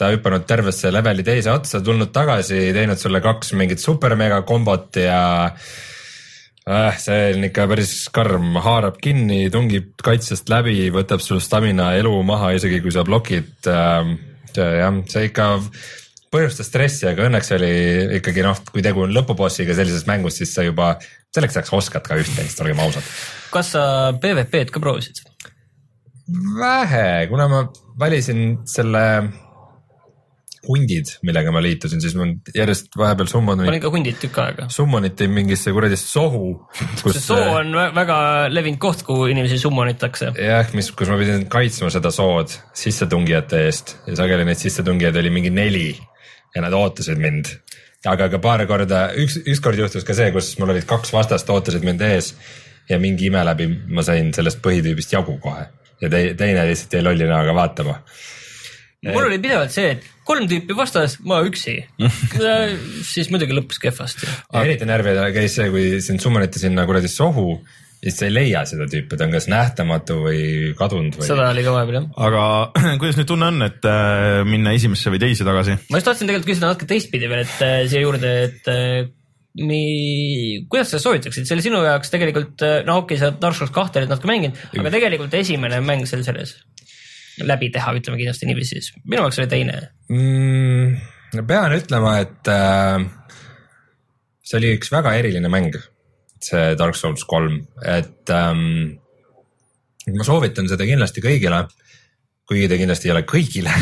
ta hüpanud tervesse leveli teise otsa, tulnud tagasi, teinud sulle kaks mingit super-mega kombot ja äh, see on ikka päris karm, haarab kinni, tungib kaitsest läbi, võtab sul stamina elu maha, isegi kui sa blokid äh,. jah, see ikka põhjustas stressi, aga õnneks oli ikkagi noh, kui tegu on lõpubossiga sellises mängus, siis sa juba selleks ajaks oskad ka üht-teist, olgem ausad kas sa PVP-d ka proovisid? vähe, kuna ma valisin selle hundid, millega ma liitusin, siis mul järjest vahepeal ma summonid olin, ka hundid tükk aega. summoniti mingisse kuradi sohu, kus see soo on vä- väga levinud koht, kuhu inimesi summonitakse. jah, mis, kus ma pidin kaitsma seda sood sissetungijate eest ja sageli neid sissetungijaid oli mingi neli ja nad ootasid mind. aga ka paar korda, üks, ükskord juhtus ka see, kus mul olid kaks vastast ootasid mind ees ja mingi ime läbi ma sain sellest põhitüübist jagu kohe ja te, teine lihtsalt jäi lolli näoga vaatama mul oli pidevalt see, et kolm tüüpi vastas, ma üksi. siis muidugi lõppes kehvasti. ja eriti närvi käis see, kui sind summoniti sinna kuradi sohu ja siis sa ei leia seda tüüpi, ta on kas nähtamatu või kadunud või. seda oli ka vahepeal jah. aga kuidas nüüd tunne on, et äh, minna esimesse või teise tagasi? ma just tahtsin tegelikult küsida natuke teistpidi veel, et äh, siia juurde, et äh, nii, kuidas sa soovitaksid, see oli sinu jaoks tegelikult, no okei okay,, sa Dark Souls kahte oled natuke mänginud, aga tegelikult esimene mäng seal selles läbi teha, ütleme kindlasti niiviisi siis. minu jaoks oli teine. mm,? pean ütlema, et äh, see oli üks väga eriline mäng, see Dark Souls kolm, et ähm, ma soovitan seda kindlasti kõigile kuigi ta kindlasti ei ole kõigile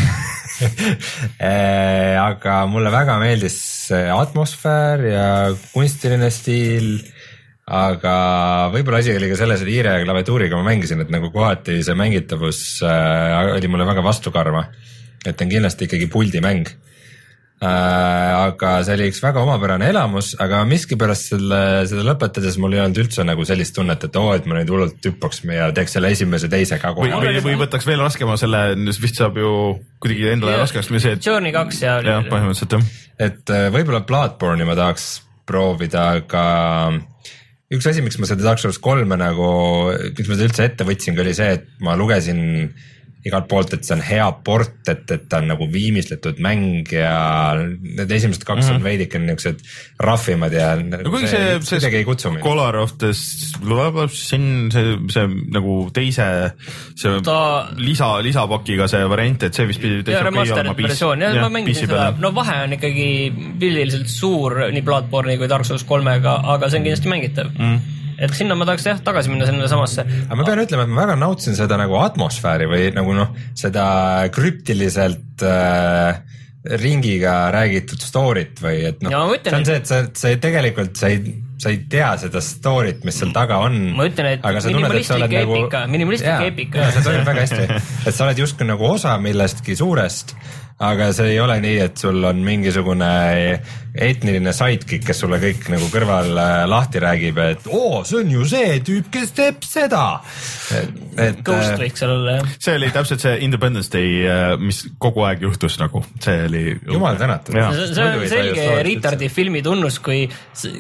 Eh, aga mulle väga meeldis atmosfäär ja kunstiline stiil aga võib-olla asi oli ka selles, et hiire klaviatuuriga ma mängisin, et nagu kohati see mängitavus äh, oli mulle väga vastukarva. et on kindlasti ikkagi puldimäng äh,. aga see oli üks väga omapärane elamus, aga miskipärast selle, seda lõpetades mul ei olnud üldse nagu sellist tunnet, et oo, et ma nüüd hullult hüppaks ja teeks selle esimese, teise ka või, kohe. või, või võtaks veel raskema selle, vist saab ju kuidagi endale raskeks, see, et Journey kaks ja. jah, põhimõtteliselt jah. et äh, võib-olla Bloodborne'i ma tahaks proovida, aga üks asi, miks ma seda Dark Souls kolme nagu, miks ma seda üldse ette võtsingi, oli see, et ma lugesin igalt poolt, et see on hea port, et, et ta on nagu viimistletud mäng ja need esimesed kaks mm -hmm. on veidike niuksed rahvimad ja no kuigi see, see, kuidagi ei kutsu mind. Color of the Sin, see, see nagu teise, see Ta- lisa, lisapakiga see variant, et see vist pidi ja täitsa okei remastered olema. versioon ja ma mängisin seda, no vahe on ikkagi pildiliselt suur nii Bloodborne'i kui Dark Souls kolmega, aga see on kindlasti mängitav mm. Et sinna ma tahaks jah tagasi minna sinna samasse. aga ma pean ütlema, et ma väga nautisin seda nagu atmosfääri või nagu noh, seda krüptiliselt äh, ringiga räägitud story't või et noh, see on et- see, et sa, sa tegelikult, sa ei, sa ei tea seda story't, mis seal taga on. ma ütlen, et minimalistlik eepika, minimalistlik Jaa, eepika. jaa, see toimib väga hästi, et sa oled justkui nagu osa millestki suurest, aga see ei ole nii, et sul on mingisugune etniline sidekick, kes sulle kõik nagu kõrval äh, lahti räägib, et oo, see on ju see tüüp, kes teeb seda. et Ghost äh, võiks seal olla jah. see oli täpselt see Independence Day, mis kogu aeg juhtus nagu, see oli. jumal tänatud. See on selge retardi filmi tunnus, kui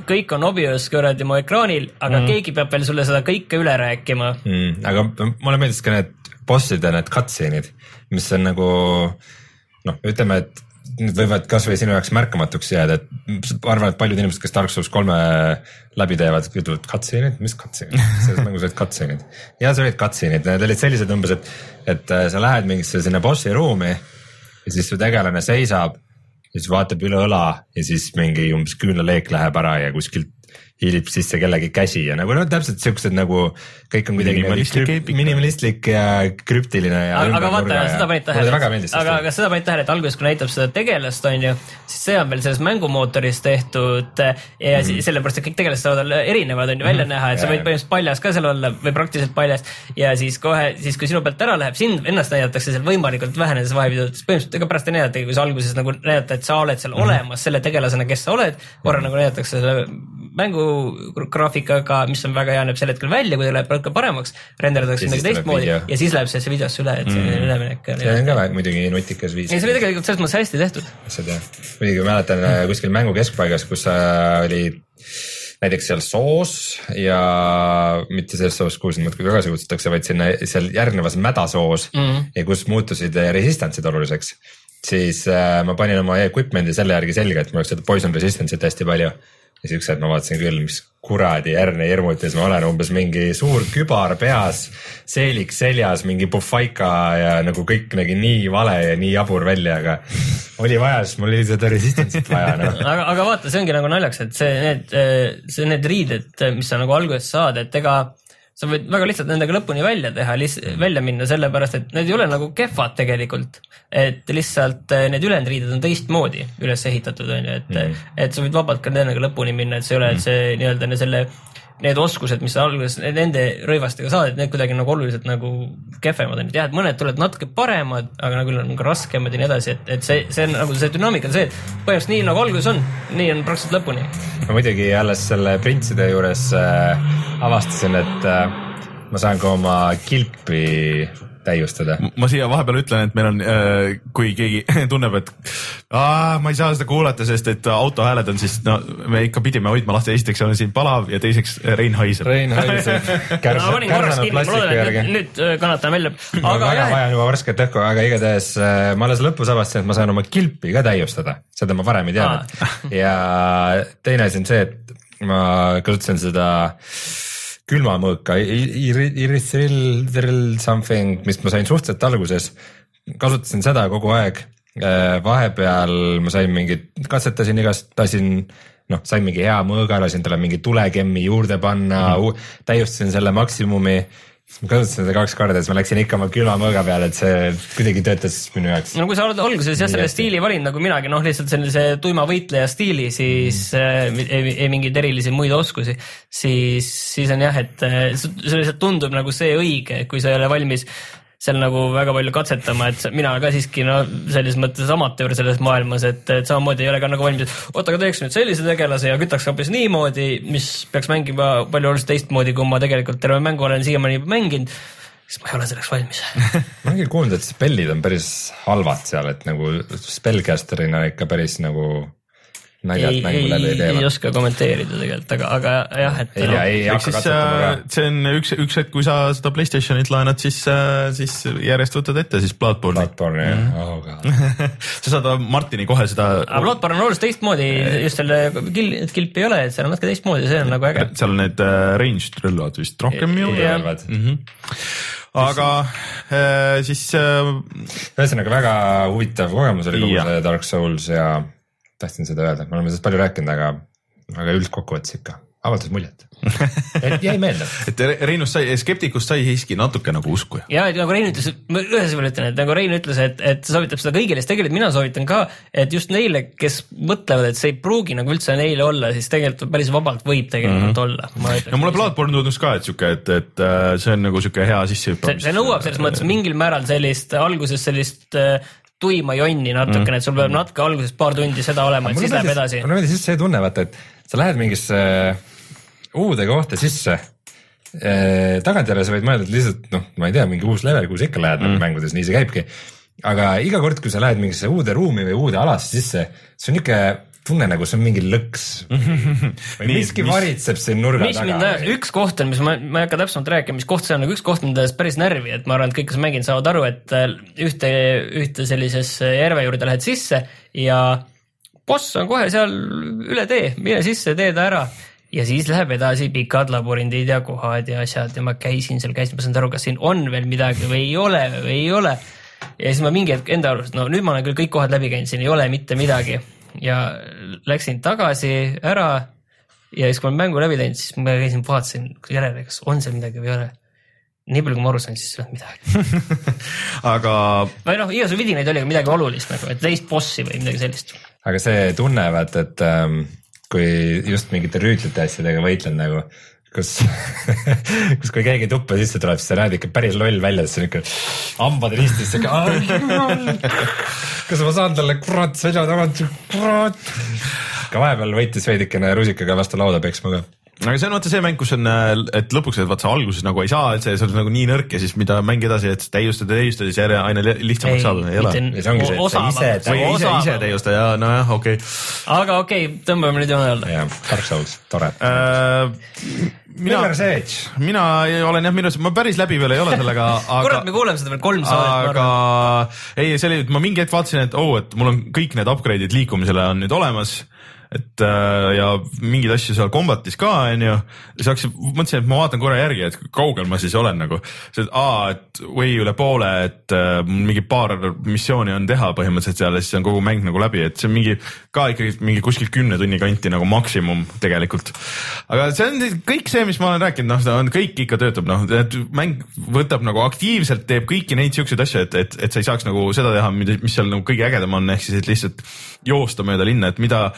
kõik on obvious kuradi mu ekraanil, aga mm. keegi peab veel sulle seda kõike üle rääkima. mm, aga mulle meeldis ka need bosside need cutscene'id, mis on nagu noh, ütleme, et need võivad kasvõi sinu jaoks märkamatuks jääda, et arvan, et paljud inimesed, kes Dark Souls kolme läbi teevad, ütlevad cutscene'id, mis cutscene'id, selles mängus olid cutscene'id. ja see olid cutscene'id, need olid sellised umbes, et, et äh, sa lähed mingisse sinna bossi ruumi ja siis su tegelane seisab ja siis vaatab üle õla ja siis mingi umbes küünlaleek läheb ära ja kuskilt hiilib sisse kellegi käsi ja nagu no täpselt siuksed nagu kõik on kuidagi Minimalistlik krüp- eepika. minimalistlik ja krüptiline ja. aga, vaata, seda panid tähele, aga, aga seda panid tähele, et alguses, kui näitab seda tegelast, on ju, siis see on veel selles mängumootoris tehtud eh, ja mm. sellepärast, et kõik tegelased saavad olla erinevad, on ju, välja näha, et sa võid põhimõtteliselt paljas ka seal olla või praktiliselt paljas ja siis kohe, siis kui sinu pealt ära läheb, sind ennast näidatakse seal võimalikult vähe nendes vahevideotes, põhimõtteliselt ega pärast ei näidata, kui sa alguses nagu näidata, et sa oled seal mm. olemas selle tegelasena, kes sa oled, korra nagu näidatakse selle mängugraafikaga, mis on väga hea, näeb sel hetkel välja, kui ta läheb natuke paremaks, renderdatakse Ja midagi teistmoodi ja siis läheb see videosse üle, et see mm. üleminek see on ka muidugi nutikas viis. ei, see oli tegelikult selles mõttes hästi tehtud. asjad jah, muidugi mäletan äh, kuskil mängu keskpaigas, kus äh, oli näiteks seal soos ja mitte selles soos, kuhu sind muudkui tagasi kutsutakse, vaid sinna seal järgnevas mädasoos mm -hmm. ja kus muutusid äh, resistance'id oluliseks. siis äh, ma panin oma equipment'i selle järgi selga, et mul oleks seda poison resistance'it hästi palju. Ja hetk ma vaatasin küll, mis kuradi järne hirmutis ma olen, umbes mingi suur kübar peas, seelik seljas, mingi puhvaika ja nagu kõik nägi nii vale ja nii jabur välja, aga oli vaja, sest mul oli seda resistance'it vaja noh. aga, aga vaata, see ongi nagu naljakas, et see, need, see, need riided, mis sa nagu alguses saad, et ega sa võid väga lihtsalt nendega lõpuni välja teha, välja minna, sellepärast et need ei ole nagu kehvad tegelikult. et lihtsalt eh, need ülejäänud riided on teistmoodi üles ehitatud, on ju, et mm, -hmm. et sa võid vabalt ka nendega lõpuni minna, et see ei ole, et see nii-öelda selle need oskused, mis sa alguses nende rõivastega saad, et need kuidagi nagu oluliselt nagu kehvemad on, et jah, et mõned tulevad natuke paremad, aga nagu on ka raskemad ja nii edasi, et, et see, see on nagu see dünaamika on see, et põhimõtteliselt nii nagu alguses on, nii on praktiliselt lõpuni. ma muidugi alles selle printside juures äh, avastasin, et äh, ma saan ka oma kilpi täiustada. ma siia vahepeal ütlen, et meil on, kui keegi tunneb, et aa, ma ei saa seda kuulata, sest et autohääled on siis, no me ikka pidime hoidma lahti, esiteks on siin palav ja teiseks Rein haiseb. Rein haiseb ma kärsa- panin korraks kinni, ma loodan, et nüüd, äh, kannatan välja. aga aga väga vajan juba värsket õhku, aga igatahes äh, ma alles lõpus avastasin, et ma saan oma kilpi ka täiustada, seda ma varem ei teadnud. ja teine asi on see, et ma kasutasin seda külmamõõka, something, mis ma sain suhteliselt alguses. kasutasin seda kogu aeg. vahepeal ma sain mingit, katsetasin igast, lasin noh, sain mingi hea mõõga, lasin talle mingi tulekemmi juurde panna mm, -hmm. täiustasin selle maksimumi ma kasutasin seda kaks korda, siis ma läksin ikka oma külma mõõga peale, et see kuidagi töötas minu jaoks. no kui sa oled alguses jah, selle stiili valinud nagu minagi, noh, lihtsalt sellise tuima võitleja stiili, siis mm. äh, ei, ei mingeid erilisi muid oskusi, siis, siis on jah, et äh, see lihtsalt tundub nagu see õige, kui sa ei ole valmis seal nagu väga palju katsetama, et mina ka siiski no selles mõttes amatöör selles maailmas, et, et samamoodi ei ole ka nagu valmis, et oota, aga teeks nüüd sellise tegelase ja kütaks hoopis niimoodi, mis peaks mängima palju oluliselt teistmoodi, kui ma tegelikult terve mängu olen siiamaani mänginud siis ma ei ole selleks valmis. Ma olen küll kuulnud, et spellid on päris halvad seal, et nagu spellcaster'ina ikka päris nagu naljalt mängu läbi teevad. ei oska kommenteerida tegelikult, aga, aga jah, et. ei ei hakka katsetama ka. see on üks, üks hetk, kui sa seda Playstationit laenad, siis, siis järjest võtad ette siis Bloodborne'i. Bloodborne'i jah mm., oh god sa saad Martini kohe seda. aga Bloodborne on oluliselt teistmoodi, just selle kill, kilpi ei ole, et seal on natuke teistmoodi, see on nagu äge. seal on need uh, ranged relvad vist rohkem ju. Mm -hmm. aga äh, siis äh,. ühesõnaga väga huvitav kogemus oli kogu see Dark Souls ja tahtsin seda öelda, me oleme sellest palju rääkinud, aga, aga üldkokkuvõttes ikka avaldas muljet jäi meelde. et Reinust sai, skeptikust sai siiski natuke nagu usku. ja, et nagu Rein ütles, ma ühesõnaga ütlen, et nagu Rein ütles, et, et ta soovitab seda kõigile, siis tegelikult mina soovitan ka, et just neile, kes mõtlevad, et see ei pruugi nagu üldse neile olla, siis tegelikult päris vabalt võib tegelikult mm -hmm. olla. no mulle Bloodborne tundus ka, et sihuke, et, et äh, see on nagu sihuke hea sissehüppamine. see nõuab selles mõttes mingil määral sellist alguses sellist äh, tuima jonni natukene mm., et sul peab natuke alguses paar tundi seda olema, et siis läheb edasi. mulle meeldis just see tunne, vaata, et sa lähed mingisse äh, uude kohta sisse eh,. tagantjärele sa võid mõelda, et lihtsalt noh, ma ei tea, mingi uus level, kuhu sa ikka lähed mm. mängudes, nii see käibki. aga iga kord, kui sa lähed mingisse uude ruumi või uude alasse sisse, see on niuke tunne nagu see on mingi lõks või miski mis, varitseb siin nurga mis taga. Üks koht on, mis ma, ma ei hakka täpsemalt rääkima, mis koht see on, aga üks koht mind ajas päris närvi, et ma arvan, et kõik, kes mänginud, saavad aru, et äh, ühte, ühte sellisesse järve juurde lähed sisse ja boss on kohe seal üle tee, mine sisse, tee ta ära ja siis läheb edasi pikad labürindid ja kohad ja asjad ja ma käisin seal, käisin, ma saan aru, kas siin on veel midagi või ei ole või ei ole. ja siis ma mingi hetk enda arust, no nüüd ma olen küll kõik kohad läbi käinud, siin ei ole mitte midagi ja läksin tagasi ära ja siis, kui ma olen mängu läbi teinud, siis ma käisin, vaatasin järele, kas on seal midagi või ei ole. nii palju, kui ma aru sain, siis ei olnud midagi aga. või noh, igasugu vidinaid oli, aga midagi olulist nagu, et teist bossi või midagi sellist. aga see tunne, vaata, et ähm, kui just mingite rüütlite asjadega võitled nagu kus kus kui keegi tuppa sisse tuleb, siis sa näed ikka päris loll välja, siis on ikka hambad ristis, siuke. kas ma saan talle kurat selja tagant, kurat. ka vahepeal võitis veidikene rusikaga vastu lauda peksma ka aga see on vaata see mäng, kus on, et lõpuks, et vaata sa alguses nagu ei saa üldse, see on nagu nii nõrk ja siis mida mäng edasi, et täiustada, täiustada, siis järje aina lihtsamaks saab, ei ole. see ongi see, et sa ise, või ise, ise täiusta ja nojah, okei. Okay.. aga okei okay,, tõmbame nüüd joone alla. jah, Dark Souls, tore. Äh, mina, mina olen jah, minu arust, ma päris läbi veel ei ole sellega aga kurat, me kuuleme seda veel kolm saadet. aga ei, see oli, ma mingi hetk vaatasin, et oo oh,, et mul on kõik need upgrade'id liikumisele on nüüd olemas et äh, ja mingeid asju seal kombatis ka onju, siis hakkasin, mõtlesin, et ma vaatan korra järgi, et kaugel ma siis olen nagu. see, et aa, et way üle poole, et äh, mingi paar missiooni on teha põhimõtteliselt seal ja siis on kogu mäng nagu läbi, et see on mingi ka ikkagi mingi kuskil kümne tunni kanti nagu maksimum tegelikult. aga see on kõik see, mis ma olen rääkinud, noh, seda on kõik ikka töötab, noh, et mäng võtab nagu aktiivselt teeb kõiki neid siukseid asju, et, et, et sa ei saaks nagu seda teha, mis seal nagu kõige ägedam on, ehk siis, et lihtsalt joosta mööda linna, et mida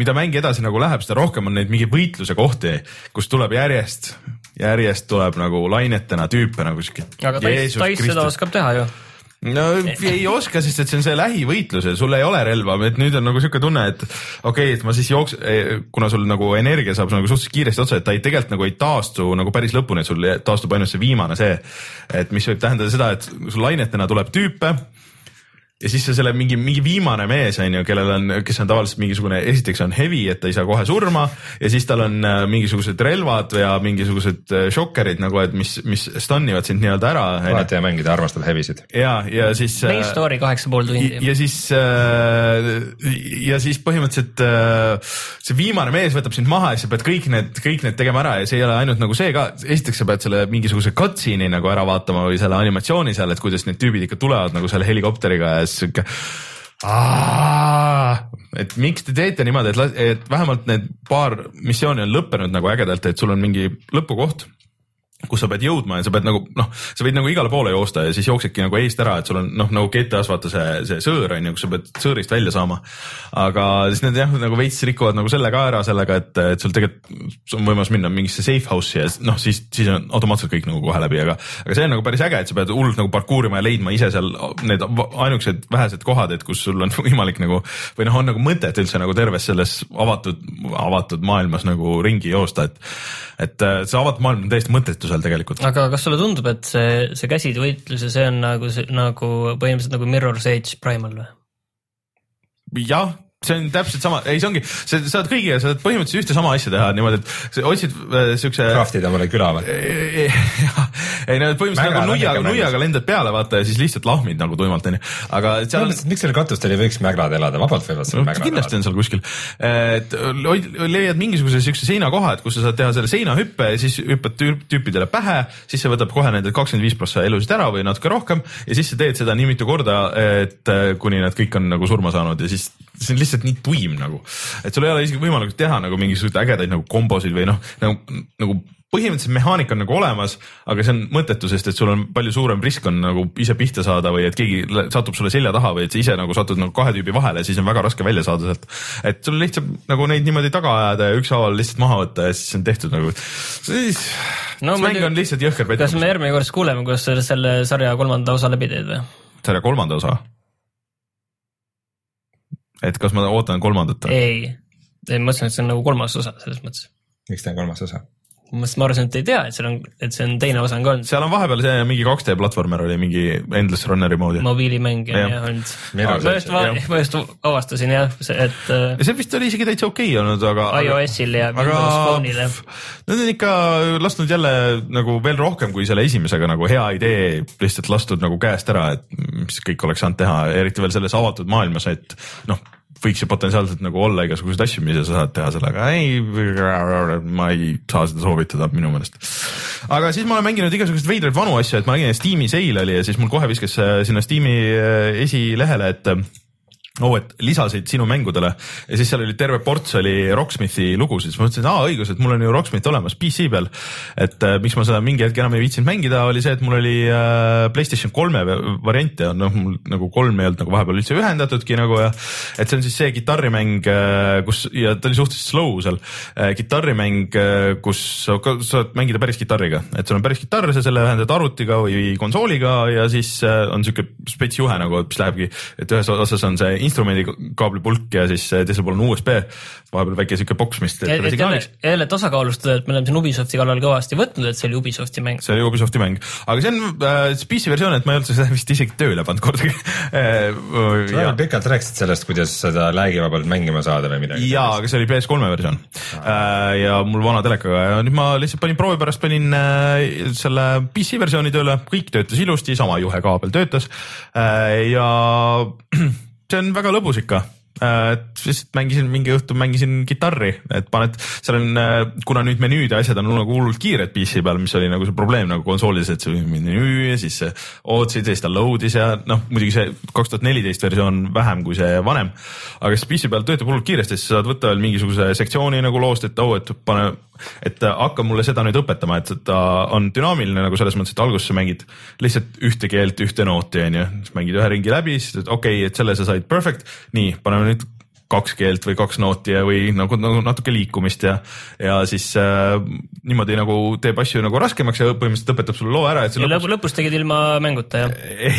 mida mäng edasi nagu läheb, seda rohkem on neid mingi võitluse kohti, kus tuleb järjest, järjest tuleb nagu lainetena tüüpe nagu siuke. aga Tais, Tais seda oskab teha ju no ei oska, sest et see on see lähivõitlus ja sul ei ole relva, et nüüd on nagu siuke tunne, et okei okay,, et ma siis jooks-, kuna sul nagu energia saab nagu suhteliselt kiiresti otsa, et ta ei tegelikult nagu ei taastu nagu päris lõpuni, et sul taastub ainult see viimane see. et mis võib tähendada seda, et sul lainetena tuleb tüüpe ja siis sa selle mingi, mingi viimane mees on ju, kellel on, kes on tavaliselt mingisugune, esiteks on heavy, et ta ei saa kohe surma ja siis tal on äh, mingisugused relvad ja mingisugused äh, šokkerid nagu, et mis, mis stun ivad sind nii-öelda ära. alati hea mängida, armastab heavy'sid. ja, ja siis. Main äh, story kaheksa pool tundi. ja siis, ja siis põhimõtteliselt see viimane mees võtab sind maha ja sa pead kõik need, kõik need tegema ära ja see ei ole ainult nagu see ka, esiteks sa pead selle mingisuguse cutscene'i nagu ära vaatama või selle animatsiooni seal, et kuidas need tüübid ikka tulevad nagu selle helikopteriga ja siis sihuke et miks te teete niimoodi, et, et vähemalt need paar missiooni on lõppenud nagu ägedalt, et sul on mingi lõpukoht kus sa pead jõudma ja sa pead nagu noh, sa võid nagu igale poole joosta ja siis jooksedki nagu eest ära, et sul on noh, nagu GTA-s vaata see, see sõõr on ju, kus sa pead sõõrist välja saama. aga siis need jah, nagu veits rikuvad nagu selle ka ära sellega, et, et sul tegelikult on võimalus minna mingisse safe house'i ja noh, siis, siis on automaatselt kõik nagu kohe läbi, aga, aga see on nagu päris äge, et sa pead hullult nagu parkuurima ja leidma ise seal need ainukesed vähesed kohad, et kus sul on võimalik nagu või noh, on nagu mõtet üldse nagu terves selles avatud, avatud maailmas nagu ringi joosta, et et see avatud maailm on täiesti mõttetu seal tegelikult. aga kas sulle tundub, et see, see käsivõitlus ja see on nagu, nagu põhimõtteliselt nagu Mirror's Edge Primal või? jah see on täpselt sama, ei, see ongi, sa saad kõigiga, sa saad põhimõtteliselt ühte sama asja teha niimoodi, et sa otsid äh, siukse. Craft'id omale küla või? ei no põhimõtteliselt nagu nuiaga, nuiaga lendad peale vaata ja siis lihtsalt lahmid nagu tuimalt onju, aga seal on. miks seal katustel ei võiks mäglad elada, vabalt võivad seal no, kindlasti elada. on seal kuskil, et leiad mingisuguse siukse seinakoha, et kus sa saad teha selle seinahüppe ja siis hüppad tüüpidele pähe, siis see võtab kohe nende kakskümmend viis prossa elusid ära või natuke rohkem ja siis sa teed seda nii mitu korda, et äh, kuni nad kõik on nagu surma saanud ja siis see on lihtsalt nii tuim nagu, et sul ei ole isegi võimalik teha nagu mingisuguseid ägedaid nagu kombosid või noh, nagu, nagu põhimõtteliselt mehaanika on nagu olemas, aga see on mõttetu, sest et sul on palju suurem risk on nagu ise pihta saada või et keegi satub sulle selja taha või et sa ise nagu satud nagu kahe tüübi vahele, siis on väga raske välja saada sealt. et sul lihtsalt nagu neid niimoodi taga ajada ja ükshaaval lihtsalt maha võtta ja siis on tehtud nagu. no, mäng on lihtsalt jõhker. kas me järgmine kord kuuleme, kuidas sa selle sarja kolmanda osa läbi teed või? sarja kolmanda osa? Et kas ma ootan kolmandat? ei, ei ma mõtlesin, et see on nagu kolmas osa selles mõttes. miks ta on kolmas osa? Ma arvasin, et ei tea, et seal on, et see on teine osa on ka olnud. seal on vahepeal see mingi 2D platvormer oli mingi Endless Runneri moodi. mobiilimäng on jah olnud. ma just, ma just avastasin jah, et. Äh, ja see vist oli isegi täitsa okei okay olnud, aga. iOS-il ja Windows Phone'ile. Nad on ikka lasknud jälle nagu veel rohkem kui selle esimesega nagu hea idee lihtsalt lastud nagu käest ära, et mis kõik oleks saanud teha, eriti veel selles avatud maailmas, et noh võiks ju potentsiaalselt nagu olla igasuguseid asju, mida sa saad teha sellega, ei, ma ei saa seda soovitada minu meelest. aga siis ma olen mänginud igasuguseid veidraid vanu asju, et ma nägin, et Steam'i sale oli ja siis mul kohe viskas sinna Steam'i äh, esilehele, et oo, et lisasid sinu mängudele. Ja siis seal oli terve ports oli Rocksmithi lugusid, siis. Ma mõtlesin, et aa õigus, et mul on ju Rocksmith olemas PC peal. et äh, miks ma seda mingi hetk enam ei viitsinud mängida, oli see, et mul oli äh, Playstation kolme variant ja noh, mul nagu kolm ei olnud nagu vahepeal üldse ühendatudki nagu ja et see on siis see kitarrimäng äh,, kus ja ta oli suhteliselt slow seal äh,, kitarrimäng äh,, kus sa saad mängida päris kitarriga, et sul on päris kitarr, sa selle ühendad arvutiga või konsooliga ja siis äh, on siuke spets juhe nagu, mis lähebki, et ühes osas on see instrumendikaabli pulk ja siis teisel pool on USB, vahepeal väike siuke boks, mis teeb selle signaaliks. jälle tasakaalustada, et me oleme siin Ubisofti kallal kõvasti võtnud, et see oli Ubisofti mäng. see oli Ubisofti mäng, aga see on äh, PC versioon, et ma ei olnud seda vist isegi tööle pannud kordagi äh, sa ja. pikalt rääkisid sellest, kuidas seda lagivabalt mängima saada või midagi. jaa, aga see oli PS3 versioon ah. ja mul vana telekaga ja nüüd ma lihtsalt panin proovi pärast panin äh, selle PC versiooni tööle, kõik töötas ilusti, sama juhe kaabel töötas ja see on väga lõbus ikka Äh, et lihtsalt mängisin mingi õhtu mängisin kitarri, et paned, seal on, äh, kuna nüüd menüüd ja asjad on nagu hullult kiired PC peal, mis oli nagu see probleem nagu konsoolis, et see menüü ja siis ootasid ja siis ta load'is ja noh, muidugi see kaks tuhat neliteist versioon vähem kui see vanem. aga siis PC peal töötab hullult kiiresti, siis saad võtta veel mingisuguse sektsiooni nagu loost, et oo oh,, et pane, et hakka mulle seda nüüd õpetama, et ta on dünaamiline nagu selles mõttes, et alguses sa mängid lihtsalt ühte keelt, ühte nooti onju, siis mängid ühe ringi läbi, siis okei okay,, et selle sa said perfect, nii, paneme nüüd kaks keelt või kaks nooti ja, või nagu, nagu natuke liikumist ja, ja siis äh, niimoodi nagu teeb asju nagu raskemaks ja põhimõtteliselt õpetab sulle loo ära. ja lõpus, lõpus tegid ilma mänguta jah? ei,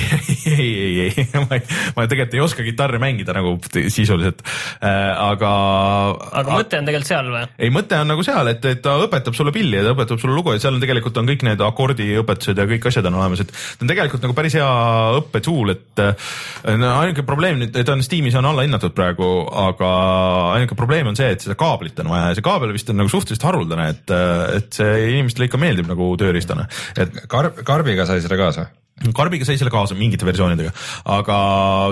ei, ei, ei, ma, ma tegelikult ei oska kitarri mängida nagu sisuliselt äh,, aga. aga mõte on tegelikult seal või? ei, mõte on nagu seal, et, et ta õpetab sulle pilli ja ta õpetab sulle lugu ja seal on tegelikult on kõik need akordiõpetused ja kõik asjad on olemas, et ta on tegelikult nagu päris hea õppetool, et äh, no, ainuke probleem nüüd, ta on Steamis on allahinnatud praegu aga ainuke probleem on see, et seda kaablit on vaja ja see kaabel vist on nagu suhteliselt haruldane, et, et see inimestele ikka meeldib nagu tööriistana, et. Karb, karbiga sai selle kaasa? karbiga sai selle kaasa mingite versioonidega, aga